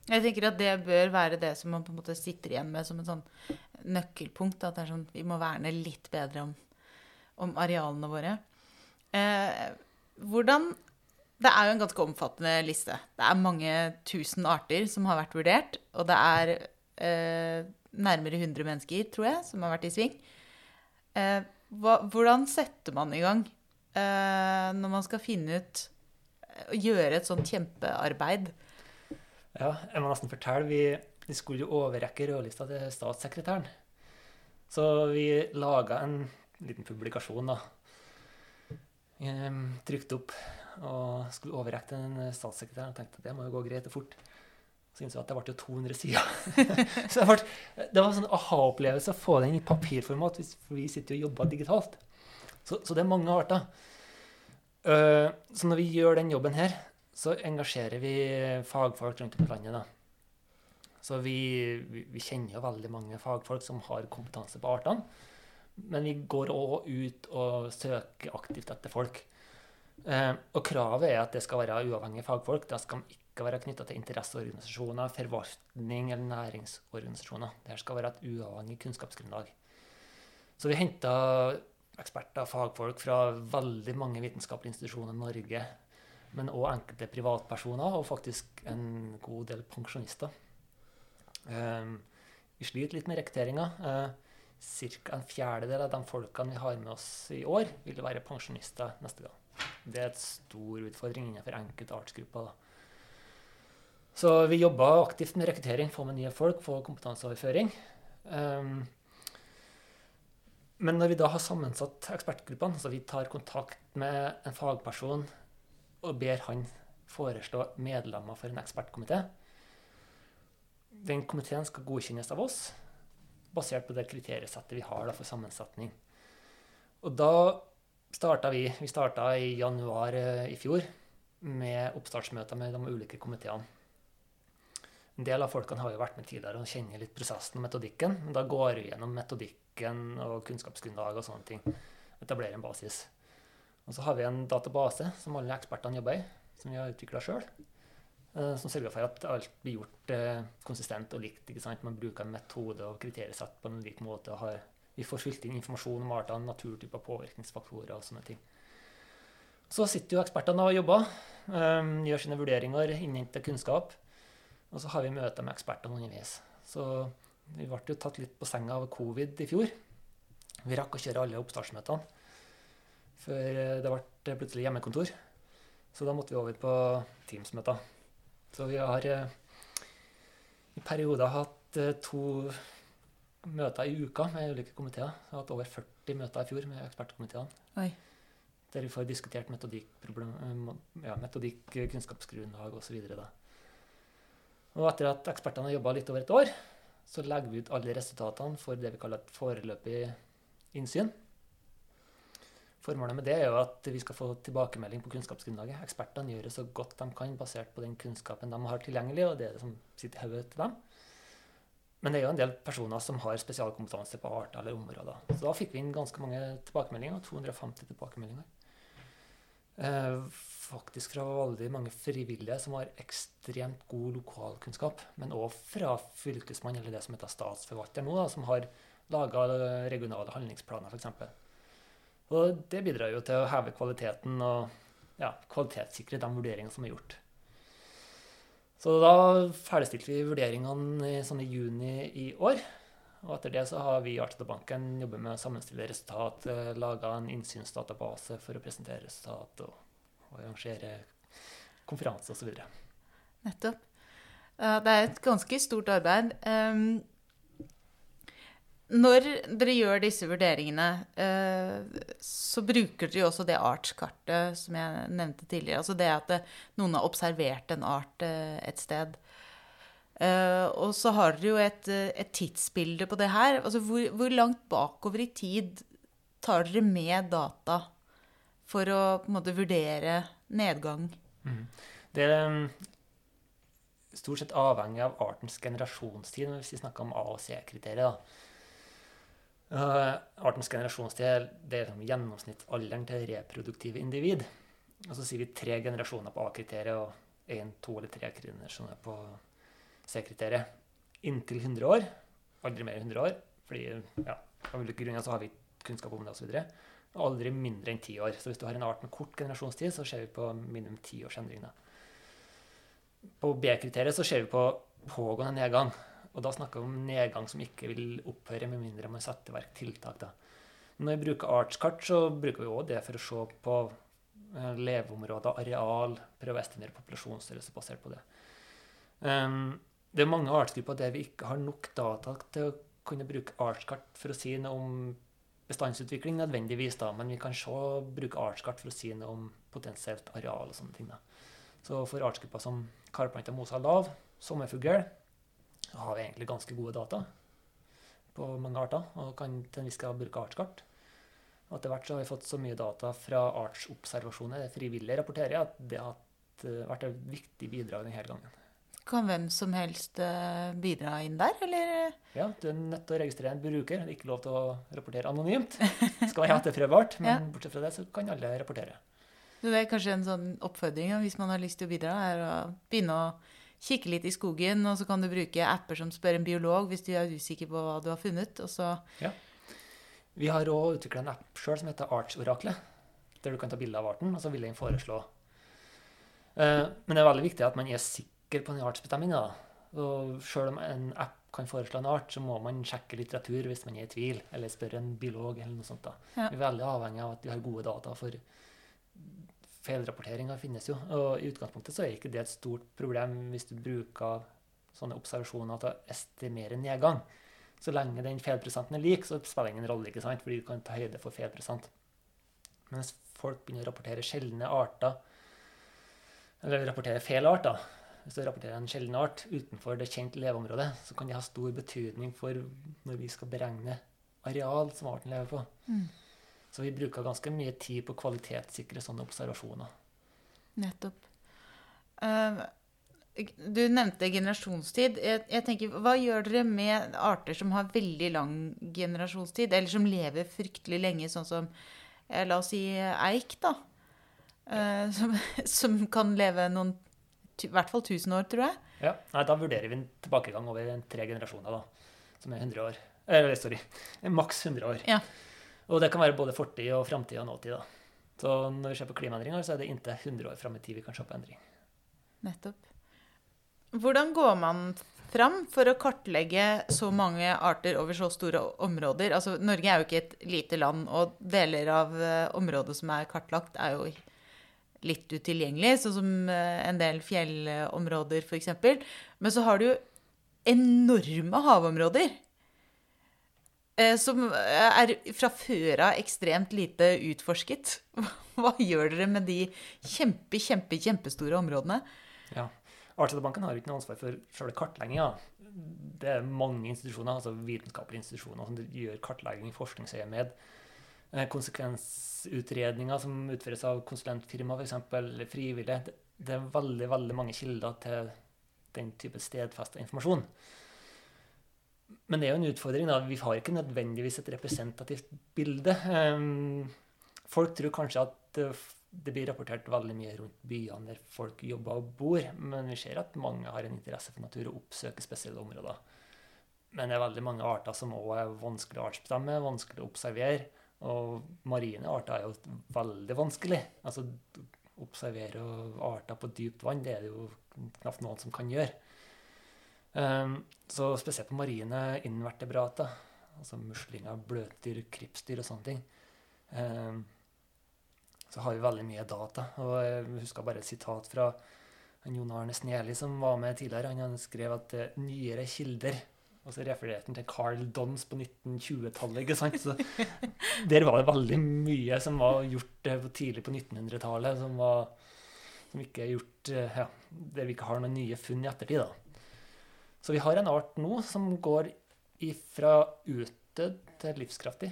Jeg tenker at det bør være det som man på en måte sitter igjen med som en sånn nøkkelpunkt. At sånn, vi må verne litt bedre om, om arealene våre. Eh, hvordan Det er jo en ganske omfattende liste. Det er mange tusen arter som har vært vurdert. Og det er eh, nærmere 100 mennesker, tror jeg, som har vært i sving. Eh, hva, hvordan setter man i gang eh, når man skal finne ut gjøre et sånt kjempearbeid? Ja, jeg må nesten fortelle. Vi, vi skulle jo overrekke rødlista til statssekretæren. Så vi laga en liten publikasjon, da. Trykte opp og skulle overrekke til en statssekretær. Og tenkte at det må jo gå greit og fort. Så innså jeg at det ble jo 200 sider. [laughs] så det, ble, det var en sånn aha-opplevelse å få den i papirformat, for vi sitter jo og jobber digitalt. Så, så, det er mange arter. Uh, så når vi gjør den jobben her, så engasjerer vi fagfolk rundt om i landet. da. Så vi, vi, kjenner jo veldig mange fagfolk som har kompetanse på artene. Men vi går òg ut og søker aktivt etter folk. Eh, og kravet er at det skal være uavhengige fagfolk. Da skal de ikke være knytta til interesseorganisasjoner, forvaltning eller næringsorganisasjoner. Det skal være et uavhengig kunnskapsgrunnlag. Så vi henta eksperter og fagfolk fra veldig mange vitenskapelige institusjoner i Norge. Men òg enkelte privatpersoner og faktisk en god del pensjonister. Um, vi sliter litt med rekrutteringa. Uh, Ca. en fjerdedel av de folkene vi har med oss i år, vil være pensjonister neste gang. Det er et stor utfordring innenfor enkelte artsgrupper. Så vi jobber aktivt med rekruttering, få med nye folk, få kompetanseoverføring. Um, men når vi da har sammensatt ekspertgruppene, så vi tar kontakt med en fagperson og ber han foreslå medlemmer for en ekspertkomité Den komiteen skal godkjennes av oss basert på det kriteriesettet vi har da, for sammensetning. Og da starta vi Vi starta i januar eh, i fjor med oppstartsmøter med de ulike komiteene. En del av folkene har jo vært med tidligere og kjenner litt prosessen og metodikken. Men da går vi gjennom metodikken og kunnskapsgrunnlag og sånne ting. Etablerer en basis. Og så har vi en database som alle ekspertene jobber i, som vi har utvikla sjøl. Eh, som sørger for at alt blir gjort eh, konsistent og likt. ikke sant? Man bruker en metode og kriteriesett på en lik måte. har, Vi får fylt inn informasjon om artene, naturtyper, påvirkningsfaktorer og sånne ting. Så sitter jo ekspertene og jobber, um, gjør sine vurderinger, innhenter kunnskap. Og så har vi møter med ekspertene underveis. Så vi ble jo tatt litt på senga av covid i fjor. Vi rakk å kjøre alle oppstartsmøtene. For eh, det ble plutselig hjemmekontor. Så da måtte vi over på Teams-møter. Så vi har eh, i perioder hatt eh, to møter i uka med ulike komiteer. Vi har hatt over 40 møter i fjor med ekspertkomiteene. Der vi får diskutert metodikk, ja, metodikk kunnskapsgrunnlag osv. Og etter at ekspertene har jobba litt over et år, så legger vi ut alle resultatene for det vi kaller et foreløpig innsyn. Formålet med det er jo at vi skal få tilbakemelding på kunnskapsgrunnlaget. Ekspertene gjør det så godt de kan basert på den kunnskapen de har tilgjengelig, og det er det som sitter i hodet til dem. Men det er jo en del personer som har spesialkompetanse på arter eller områder. Så da fikk vi inn ganske mange tilbakemeldinger. 250 tilbakemeldinger. Eh, faktisk fra veldig mange frivillige som har ekstremt god lokalkunnskap. Men òg fra fylkesmann, eller det som heter statsforvalter nå, da, som har laga regionale handlingsplaner, f.eks. Og det bidrar jo til å heve kvaliteten og ja, kvalitetssikre de vurderingene som er gjort. Så da ferdigstilte vi vurderingene sånn i juni i år. Og etter det så har vi i Artsdatabanken jobbet med å sammenstille resultat, eh, laga en innsynsdatabase for å presentere resultat og, og arrangere konferanse osv. Nettopp. Det er et ganske stort arbeid. Når dere gjør disse vurderingene, eh, så bruker dere jo også det artskartet som jeg nevnte tidligere. Altså det at eh, noen har observert en art eh, et sted. Og så har dere jo et, et tidsbilde på det her. Altså hvor, hvor, langt bakover i tid tar dere med data for å på en måte vurdere nedgang? Mm. Det er stort sett avhengig av artens generasjonstid, hvis vi snakker om A- og C-kriterier. Uh, artens generasjonstid det er liksom gjennomsnittsalderen til reproduktive individ. Og så sier vi tre generasjoner på A-kriteriet og én, to eller tre generasjoner på C-kriteriet. Inntil 100 år. Aldri mer enn 100 år. fordi ja, av ulike grunner så har vi kunnskap om det osv. Og aldri mindre enn ti år. Så hvis du har en art med kort generasjonstid, så ser vi på minimum ti års endring. På B-kriteriet så ser vi på pågående nedgang. Og da snakker vi om nedgang som ikke vil opphøre med mindre man setter i verk tiltak. Da. Når vi bruker artskart, så bruker vi òg det for å se på eh, leveområder, areal, prøve å estimere populasjonsstørrelse basert på det. Um, det er mange artsgrupper der vi ikke har nok data til å kunne bruke artskart for å si noe om bestandsutvikling nødvendigvis, da, men vi kan se, bruke artskart for å si noe om potensielt areal og sånne ting. Da. Så for artsgrupper som karplanta, mosa, lav, sommerfugl, har vi egentlig ganske gode data på mange arter, og kan til en viss grad bruke artskart. Og etter hvert så har vi fått så mye data fra artsobservasjoner, det frivillige rapporterer, at det har eh, vært et viktig bidrag denne gangen. Kan hvem som helst eh, bidra inn der, eller? Ja, du er nødt til å registrere en bruker. Det er ikke lov til å rapportere anonymt. Det [laughs] skal være etterprøvbart, men ja. bortsett fra det så kan alle rapportere. Så det er kanskje en sånn oppfordring hvis man har lyst til å bidra, er å begynne å kikke litt i skogen, og så kan du bruke apper som spør en biolog hvis du er usikker på hva du har funnet. og så... Ja. Vi har òg utvikla en app sjøl som heter Artsoraklet, der du kan ta bilde av arten, og så vil den foreslå. Uh, men det er veldig viktig at man er sikker på den artsbestemminga. Sjøl om en app kan foreslå en art, så må man sjekke litteratur hvis man er i tvil, eller spørre en biolog. eller noe sånt. Ja. Vi er veldig avhengig av at vi har gode data for feilrapporteringer finnes jo. Og i utgangspunktet så er ikke det et stort problem hvis du bruker sånne observasjoner til å estimere nedgang. Så lenge den feilprosenten er lik, så spiller det ingen rolle, ikke sant? fordi du kan ta høyde for feilprosent. Men hvis folk begynner å rapportere sjeldne arter, eller rapportere feil arter, hvis du rapporterer en sjelden art utenfor det kjente leveområdet, så kan det ha stor betydning for når vi skal beregne areal som arten lever på. Mm. Så vi bruker ganske mye tid på å kvalitetssikre sånne observasjoner. Nettopp. Uh, du nevnte generasjonstid. Jeg, jeg, tenker, Hva gjør dere med arter som har veldig lang generasjonstid, eller som lever fryktelig lenge, sånn som eh, la oss si eik, da? Uh, som, [laughs] som, kan leve noen i hvert fall 1000 år, tror jeg. Ja, Nei, Da vurderer vi en tilbakegang over tre generasjoner, da, som er 100 år. Eh, sorry, maks 100 år. Ja. Og det kan være både fortid og framtid og nåtid. da. Så når vi ser på klimaendringer, så er det inntil 100 år fram i tid vi kan se på endring. Nettopp. Hvordan går man fram for å kartlegge så mange arter over så store områder? Altså, Norge er jo ikke et lite land, og deler av uh, området som er kartlagt, er jo litt utilgjengelig, sånn som uh, en del fjellområder f.eks. Men så har du jo enorme havområder. Eh, som er fra før av ekstremt lite utforsket. [laughs] Hva gjør dere med de kjempe, kjempe, kjempestore områdene? Ja, Artsdatabanken har ikke noe ansvar for selve kartlegginga. Det er mange institusjoner, altså vitenskapelige institusjoner som gjør kartlegging i forskningsøyemed. Eh, konsekvensutredninger som utføres av konsulentfirma, f.eks., eller frivillige. Det er veldig, veldig mange kilder til den type stedfesta informasjon. Men det er jo en utfordring. da, Vi har ikke nødvendigvis et representativt bilde. Um, folk tror kanskje at det blir rapportert veldig mye rundt byene der folk jobber og bor, men vi ser at mange har en interesse for natur og oppsøker spesielle områder. Men det er veldig mange arter som òg er vanskelig å artsbestemme, vanskelig å observere. Og marine arter er jo veldig vanskelig. Altså observere arter på dypt vann, det er det jo knapt noen som kan gjøre. Um, så spesielt på marine invertebrata, altså muslinger, bløtdyr, kripsdyr og sånne ting. Um, så har vi veldig mye data. Og jeg husker bare et sitat fra Jon Arne Sneli, som var med tidligere. Han skrev at uh, nyere kilder Og så refererte han til Carl Dons på 1920-tallet. ikke sant? Så [laughs] Der var det veldig mye som var gjort uh, tidlig på 1900-tallet, som, som ikke er gjort uh, ja, Der vi ikke har noen nye funn i ettertid. da. Så vi har en art nå som går ifra utdødd til livskraftig.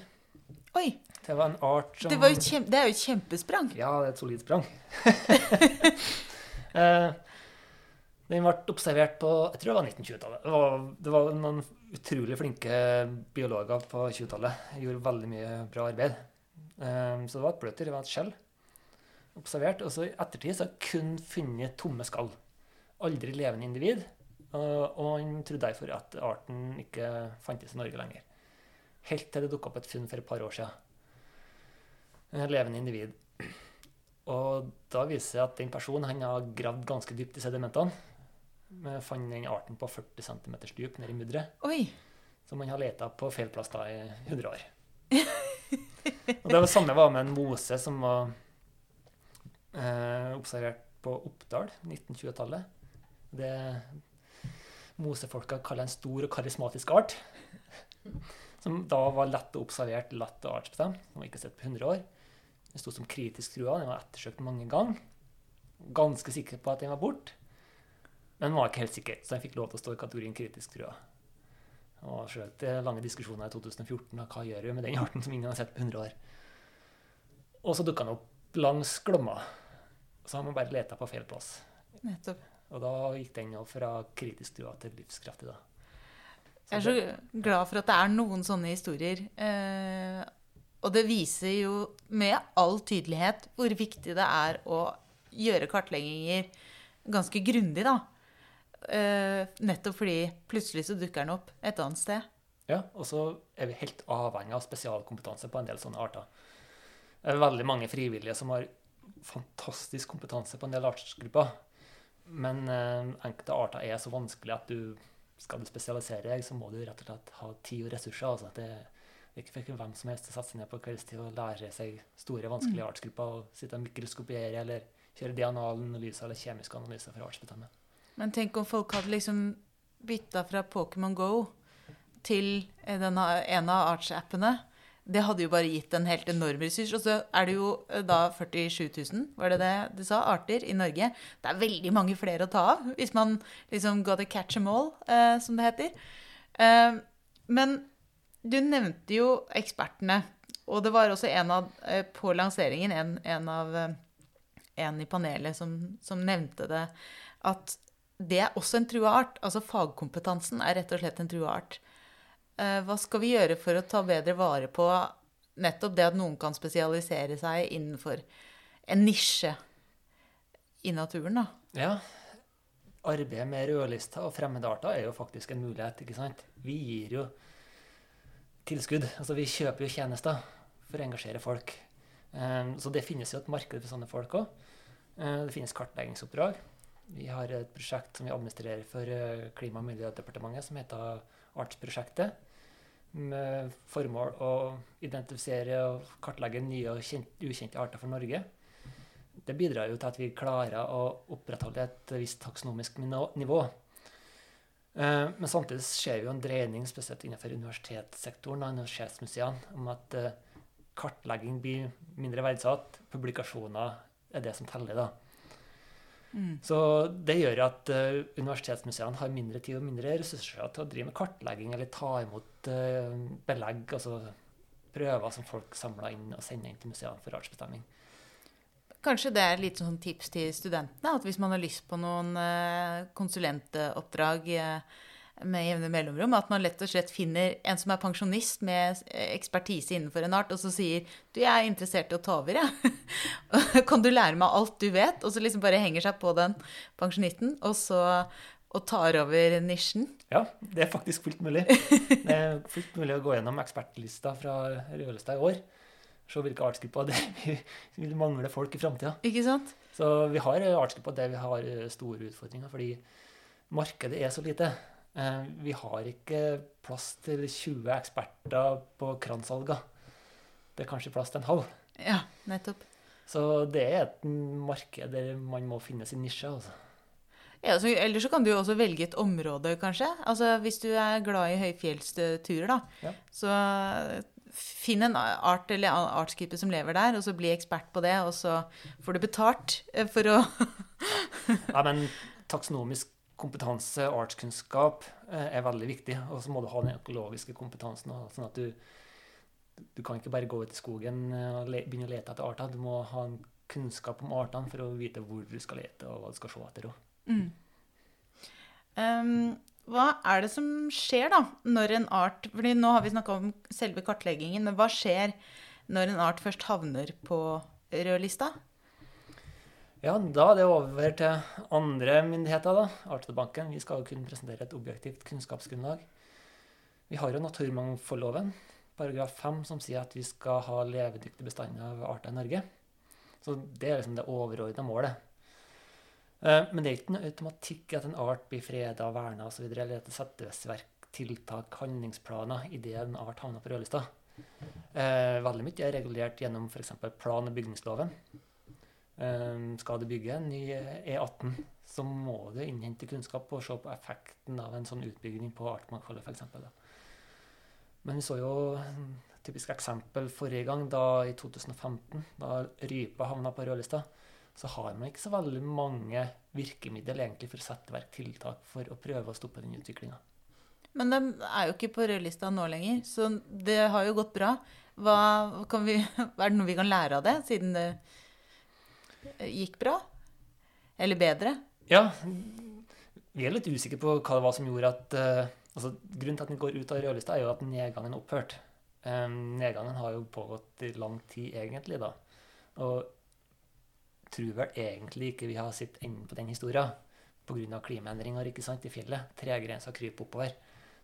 Oi! Det var en art som Det, var kjem, det er jo et kjempesprang. Ja, det er et solid sprang. [laughs] eh, den ble observert på jeg tror det var 1920-tallet. Det, det, var noen utrolig flinke biologer på 20-tallet. Gjorde veldig mye bra arbeid. Eh, så det var et bløtdyr, det var et skjell. Observert. Og så i ettertid så har jeg kun funnet tomme skall. Aldri levende individ. Og han trodde derfor at arten ikke fantes i Norge lenger. Helt til det dukka opp et funn for et par år siden. En levende individ. Og da viser det seg at den personen han har gravd ganske dypt i sedimentene. Men fant den arten på 40 cm dyp nede i mudderet. Oi. han man har leta på feil plass da i 100 år. [laughs] og det var samme var med en mose som var eh, observert på Oppdal 1920-tallet. Det mosefolka kaller en stor og karismatisk art. Som da var lett observert, lett å artsbestemme. Den var ikke sett på 100 år. Den sto som kritisk trua. Den var ettersøkt mange ganger. Ganske sikker på at den var borte. Men den var ikke helt sikker, så den fikk lov til å stå i kategorien kritisk trua. Og selvsagt lange diskusjoner i 2014 om hva gjør vi med den arten som ingen har sett på 100 år. Og så dukka den opp langs Glomma. Så har man bare leta på feil plass. Nettopp. Og da gikk den fra kritisk trua til livskraftig. da. Jeg er så glad for at det er noen sånne historier. Eh, og det viser jo med all tydelighet hvor viktig det er å gjøre kartlegginger ganske grundig, da. Eh, nettopp fordi plutselig så dukker den opp et annet sted. Ja, og så er vi helt avhengig av spesialkompetanse på en del sånne arter. Det er veldig mange frivillige som har fantastisk kompetanse på en del artsgrupper. Men eh, enkelte arter er så vanskelig at du skal du spesialisere deg, så må du rett og slett ha tid og ressurser. Altså. Det, er ikke for hvem som helst å sette seg ned på kveldstid og lære seg store, vanskelige mm. artsgrupper og sitte og mikroskopiere eller kjøre DNA-analyser eller kjemiske analyser for å artsbestemme. Men tenk om folk hadde liksom bytta fra Pokémon Go til denne, en av artsappene det hadde jo bare gitt en helt enorm ressurs. Og så er det jo eh, da 47 000, var det det du sa, arter i Norge. Det er veldig mange flere å ta av, hvis man liksom got to catch them all, eh, som det heter. Eh, men du nevnte jo ekspertene. Og det var også en av, eh, på lanseringen en, en, av, eh, en i panelet som, som nevnte det, at det er også en trua art. Altså fagkompetansen er rett og slett en trua art. Eh, hva skal vi gjøre for å ta bedre vare på nettopp det at noen kan spesialisere seg innenfor en nisje i naturen, da? Ja. Arbeidet med rødlista og fremmedarter er jo faktisk en mulighet, ikke sant? Vi gir jo tilskudd. Altså vi kjøper jo tjenester for å engasjere folk. Eh, så det finnes jo et marked for sånne folk òg. Eh, det finnes kartleggingsoppdrag. Vi har et prosjekt som vi administrerer for Klima- og miljødepartementet, som heter artsprosjektet med formål å identifisere og kartlegge nye og kjent, ukjente arter for Norge. Det bidrar jo til at vi klarer å opprettholde et visst taksonomisk nivå. Eh, men samtidig ser vi jo en dreining, spesielt innenfor universitetssektoren og universitetsmuseene, om at eh, kartlegging blir mindre verdsatt. Publikasjoner er det som teller, da. Mm. Så det gjør at uh, universitetsmuseene har mindre tid og mindre ressurser til å drive med kartlegging eller ta imot uh, belegg, altså prøver som folk samler inn og sender inn til museene for artsbestemming. Kanskje det er et litt sånn tips til studentene? At hvis man har lyst på noen uh, konsulentoppdrag med jevne mellomrom. At man lett og slett finner en som er pensjonist med ekspertise innenfor en art, og så sier du, jeg er interessert i å ta over, jeg. Ja. [laughs] kan du lære meg alt du vet? Og så liksom bare henger seg på den pensjonisten, og så og tar over nisjen. Ja, det er faktisk fullt mulig. [laughs] Det er fullt mulig å gå gjennom ekspertlista fra Rødlista i år. Se hvilke artsgrupper det vi [laughs] vil mangle folk i framtida. Så vi har artsgrupper der vi har store utfordringer, fordi markedet er så lite. Eh, vi har ikke plass til 20 eksperter på kransalga. Det er kanskje plass til en halv. Ja, nettopp. Så det er et marked der man må finne sin nisje. altså. Ja, så, Eller så kan du jo også velge et område, kanskje. Altså Hvis du er glad i høyfjellsturer, da. Ja. Så finn en art eller artsgruppe som lever der, og så bli ekspert på det, og så får du betalt eh, for å Ja, men taksonomisk kompetanse, artskunnskap, eh, er veldig viktig. Og så må du ha den økologiske kompetansen. sånn at du, du kan ikke bare gå ut i skogen eh, og le, begynne å lete etter arter. Du må ha en kunnskap om artene for å vite hvor du skal lete, og hva du skal se etter. Mm. Um, hva er det som skjer da, når en art fordi Nå har vi snakka om selve kartleggingen, men hva skjer når en art først havner på rødlista? Ja, da er det over til andre myndigheter, da. Artsdatabanken. Vi skal jo kunne presentere et objektivt kunnskapsgrunnlag. Vi har jo naturmangfoldloven, paragraf 5, som sier at vi skal ha levedyktige bestander av arter i Norge. Så det er liksom det overordna målet. Eh, men det er ikke noe automatikk at en art blir freda, verna osv., eller at det settes verk tiltak, handlingsplaner, idet en art havner på rødlista. Eh, veldig mye er regulert gjennom f.eks. plan- og bygningsloven. Ehm, skal du bygge en ny E18, så må du innhente kunnskap og se på effekten av en sånn utbygging på artsmangfoldet, f.eks. Men vi så jo et typisk eksempel forrige gang, da i 2015, da rypa havna på rødlista. Så har man ikke så veldig mange virkemidler egentlig for å sette i verk tiltak for å prøve å stoppe den utviklinga. Men de er jo ikke på rødlista nå lenger, så det har jo gått bra. Hva, vi, [laughs] er det noe vi kan lære av det, siden det gikk bra? Eller bedre? Ja. Vi er litt usikre på hva det var som gjorde at uh, altså, Grunnen til at den går ut av rødlista, er jo at nedgangen opphørte. Um, nedgangen har jo pågått i lang tid, egentlig, da. Og tror vel egentlig ikke vi har sett enden på den historien. Pga. klimaendringer ikke sant, i fjellet. Tregrensa kryper oppover.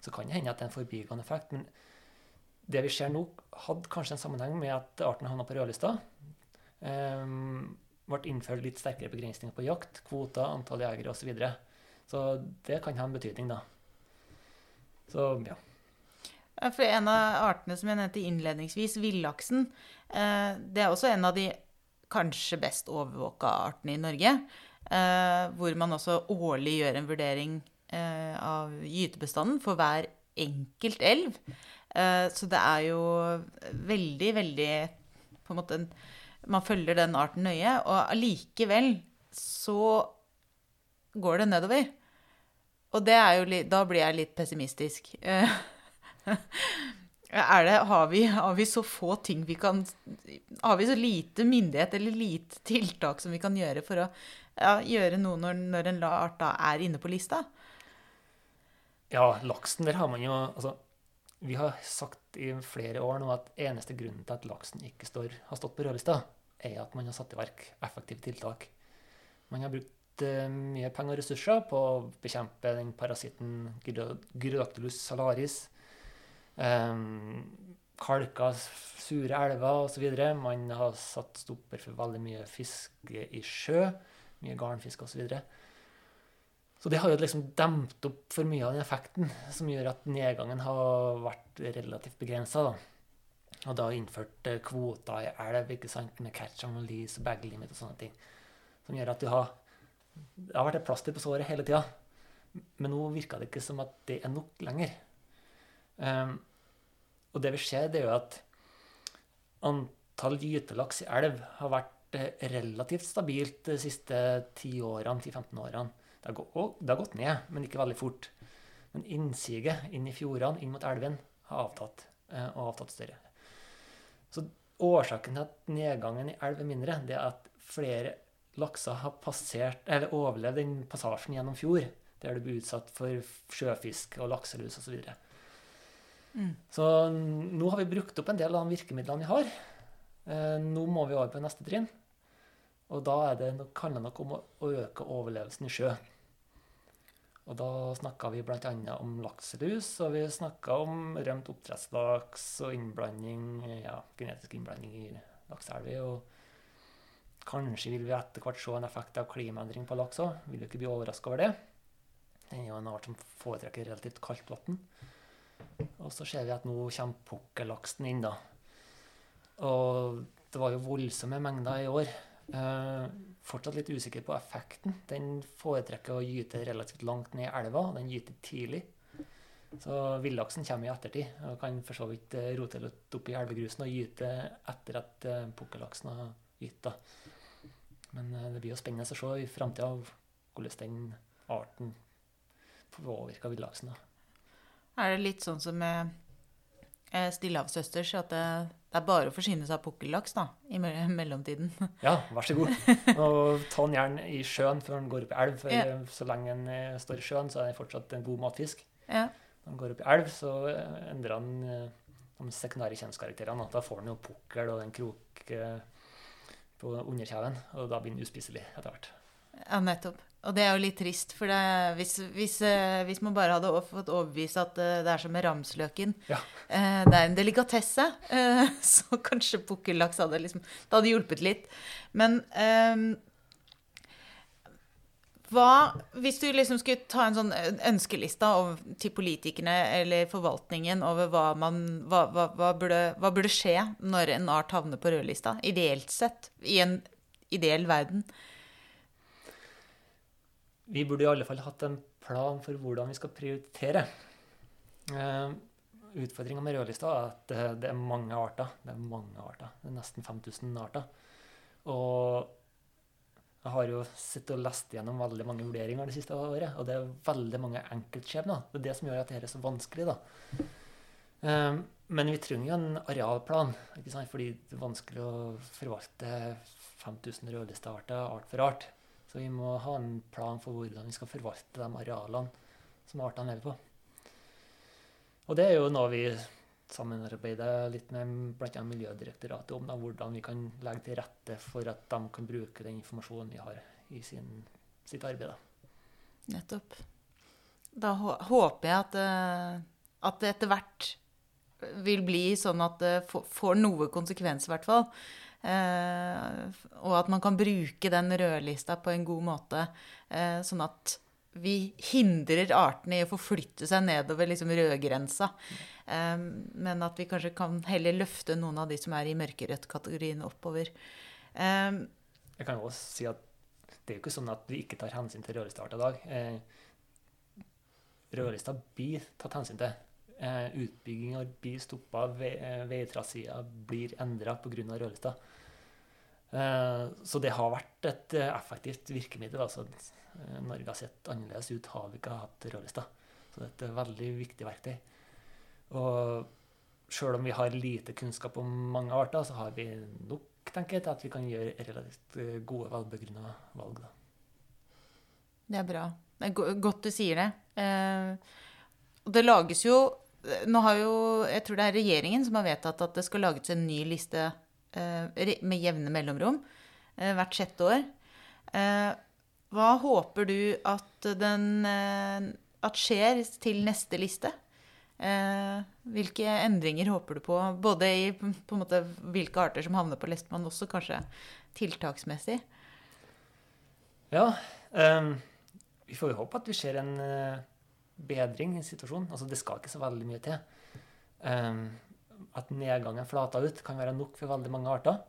Så kan det hende at det er en forbigående effekt. Men det vi ser nå, hadde kanskje en sammenheng med at arten havna på rødlista. Um, ble innført litt sterkere begrensninger på jakt, kvoter, antall jegere osv. Så, videre. så det kan ha en betydning, da. Så ja. For en av artene som jeg nevnte innledningsvis, villaksen, eh, det er også en av de kanskje best overvåka artene i Norge. Eh, hvor man også årlig gjør en vurdering eh, av gytebestanden for hver enkelt elv. Så det er jo veldig, veldig på en måte en man følger den arten nøye, og allikevel så går det nedover. Og det er jo Da blir jeg litt pessimistisk. [laughs] Er det, har, vi, har vi så få ting vi kan Har vi så lite myndighet eller lite tiltak som vi kan gjøre for å ja, gjøre noe når, når en art da er inne på lista? Ja, laksen, der har man jo altså, Vi har sagt i flere år nå at eneste grunnen til at laksen ikke står, har stått på rødlista, er at man har satt i verk effektive tiltak. Man har brukt uh, mye penger og ressurser på å bekjempe den parasitten Gyrodactylus salaris. Um, kalka sure elver osv. Man har satt stopper for veldig mye fiske i sjø. Mye garnfiske osv. Så, videre. Så det har jo liksom dempet opp for mye av den effekten, som gjør at nedgangen har vært relativt begrensa. Og da innført eh, kvoter i elv ikke sant, med catch and release og bag limit og sånne ting. Som gjør at du har Det har vært et plaster på såret hele tida. Men nå virker det ikke som at det er nok lenger. Um, og det vi ser, det er jo at antall gytelaks i elv har vært eh, relativt stabilt de siste 10 årene, 10-15 årene. Det har, gått, det har gått ned, men ikke veldig fort. Men innsiget inn i fjordene, inn mot elven, har avtatt, eh, og avtatt større. Så årsaken til at nedgangen i elv er mindre, det er at flere lakser har passert, eller overlevd den passasjen gjennom fjord, der du blir utsatt for sjøfisk og lakselus osv. Så, mm. så nå har vi brukt opp en del av de virkemidlene vi har. Eh, nå må vi over på neste trinn. Og da er det, handler det nok om å øke overlevelsen i sjø. Og da snakka vi bl.a. om lakselus, og vi snakka om rømt oppdrettslaks og innblanding, ja, genetisk innblanding i lakseelver. Og kanskje vil vi etter hvert se en effekt av klimaendring på laks òg. Vil jo ikke bli overraska over det. Den er jo en art som foretrekker relativt kaldt vann. Og så ser vi at nå kommer pukkellaksen inn, da. Og det var jo voldsomme mengder i år. Fortsatt litt usikker på effekten. Den foretrekker å gyte relativt langt ned i elva, og den gyter tidlig. Så villaksen kommer i ettertid og kan for så vidt eh, rote litt oppi elvegrusen og gyte etter at eh, pukkellaksen har gytt. Men eh, det blir jo spennende å se i framtida hvordan den arten påvirker villaksen. Er det litt sånn som med eh, Stillehavsøsters, at det det er bare å forsyne seg av pukkellaks da, i [laughs] mellomtiden. Ja, vær så god. [laughs] Og ta den gjerne i sjøen før den går opp i elv. For ja. så lenge den eh, står i sjøen, så er den fortsatt en god matfisk. Ja. Når den går opp i elv, så eh, endrer den eh, de sekundære kjønnskarakterene. Da får den jo pukkel og en krok på underkjeven, og da blir den uspiselig etter hvert. Ja, nettopp. Og det er jo litt trist, for det, hvis, hvis, eh, hvis, man bare hadde fått overbevist at eh, det er som med ramsløken ja. Eh, det er en delikatesse, [laughs] så kanskje pukkellaks hadde liksom Det hadde hjulpet litt. Men um, hva Hvis du liksom skulle ta en sånn ønskeliste til politikerne eller forvaltningen over hva, man, hva, hva, hva, burde, hva burde skje når en art havner på rødlista, ideelt sett, i en ideell verden? Vi burde i alle fall hatt en plan for hvordan vi skal prioritere. Uh, Utfordringa med rødlista er at det, er mange arter. Det er mange arter. Det er nesten 5000 arter. Og jeg har jo sittet og lest gjennom veldig mange vurderinger det siste året, og det er veldig mange enkeltskjebner. Det er det som gjør at dette er så vanskelig. da. Um, men vi trenger jo en arealplan, ikke sant? fordi det er vanskelig å forvalte 5000 rødlistearter art for art. Så vi må ha en plan for hvordan vi skal forvalte de arealene som artene lever på. Og det er jo noe vi samarbeider litt med bl.a. Miljødirektoratet om, da, hvordan vi kan legge til rette for at de kan bruke den informasjonen vi har i sin, sitt arbeid. Da. Nettopp. Da håper jeg at, eh, at det etter hvert vil bli sånn at det får noe konsekvens, i hvert fall. Eh, og at man kan bruke den rødlista på en god måte, eh, sånn at vi hindrer artene i å forflytte seg nedover liksom rødgrensa. Eh, men at vi kanskje kan heller løfte noen av de som er i mørkerødt-kategorien, oppover. Jeg kan også si at det er jo ikke sånn at vi ikke tar hensyn til rødlistearter i dag. Rødlista blir tatt hensyn til. Eh, blir stoppa, eh, veitraseer blir endra pga. rødlista. Eh, så det har vært et eh, effektivt virkemiddel. altså eh, Norge har sett annerledes ut, har vi ikke hatt rødlista. Så det er et veldig viktig verktøy. Og sjøl om vi har lite kunnskap om mange arter, så har vi nok tenker jeg, til at vi kan gjøre relativt gode, velbegrunna valg. Da. Det er bra. Det er godt du sier det. Det lages jo nå har jo, Jeg tror det er regjeringen som har vedtatt at det skal lages en ny liste med jevne mellomrom eh, hvert sjette år. Eh, hva håper du at, den, at skjer til neste liste? hvilke endringer håper du på? Både i på måte, hvilke arter som havner på listen, også kanskje tiltaksmessig? Ja. Um, vi får jo håpe at vi ser en bedring i situasjonen. Altså, det skal ikke så veldig mye til. Um, at nedgangen flater ut, kan være nok for veldig mange arter.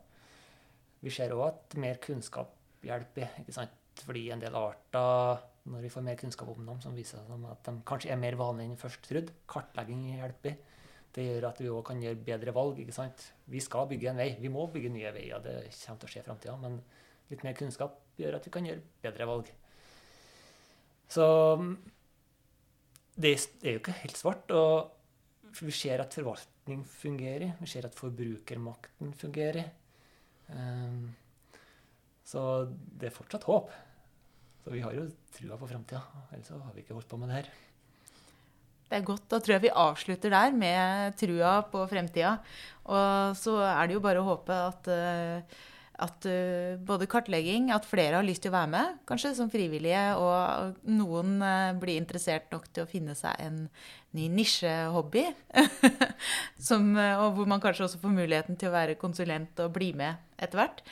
Vi ser òg at mer kunnskap hjelper. ikke sant? Fordi en del arter, når vi får mer kunnskap om dem, som viser at de kanskje er mer vanlige enn først trodd, kartlegging hjelper. Det gjør at vi òg kan gjøre bedre valg. ikke sant? Vi skal bygge en vei. Vi må bygge nye veier. Det kommer til å skje i framtida. Men litt mer kunnskap gjør at vi kan gjøre bedre valg. Så det er jo ikke helt svart. Og vi ser at forvaltning fungerer. Vi ser at forbrukermakten fungerer. Um, så det er fortsatt håp. Så vi har jo trua på framtida. Ellers har vi ikke holdt på med det her. Det er godt. Da tror jeg vi avslutter der med trua på fremtida. Og så er det jo bare å håpe at, eh, at uh, både kartlegging, at flere har lyst til å være med, kanskje som frivillige, og noen uh, blir interessert nok til å finne seg en ny nisjehobby. [laughs] og hvor man kanskje også får muligheten til å være konsulent og bli med etter hvert.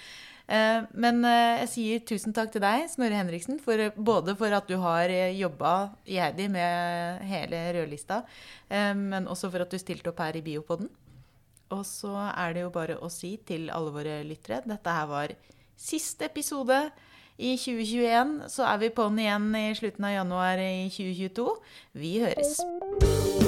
Men jeg sier tusen takk til deg, Snorre Henriksen, for, både for at du har jobba iherdig med hele rødlista, men også for at du stilte opp her i Biopoden. Og så er det jo bare å si til alle våre lyttere dette her var siste episode i 2021. Så er vi på'n igjen i slutten av januar i 2022. Vi høres.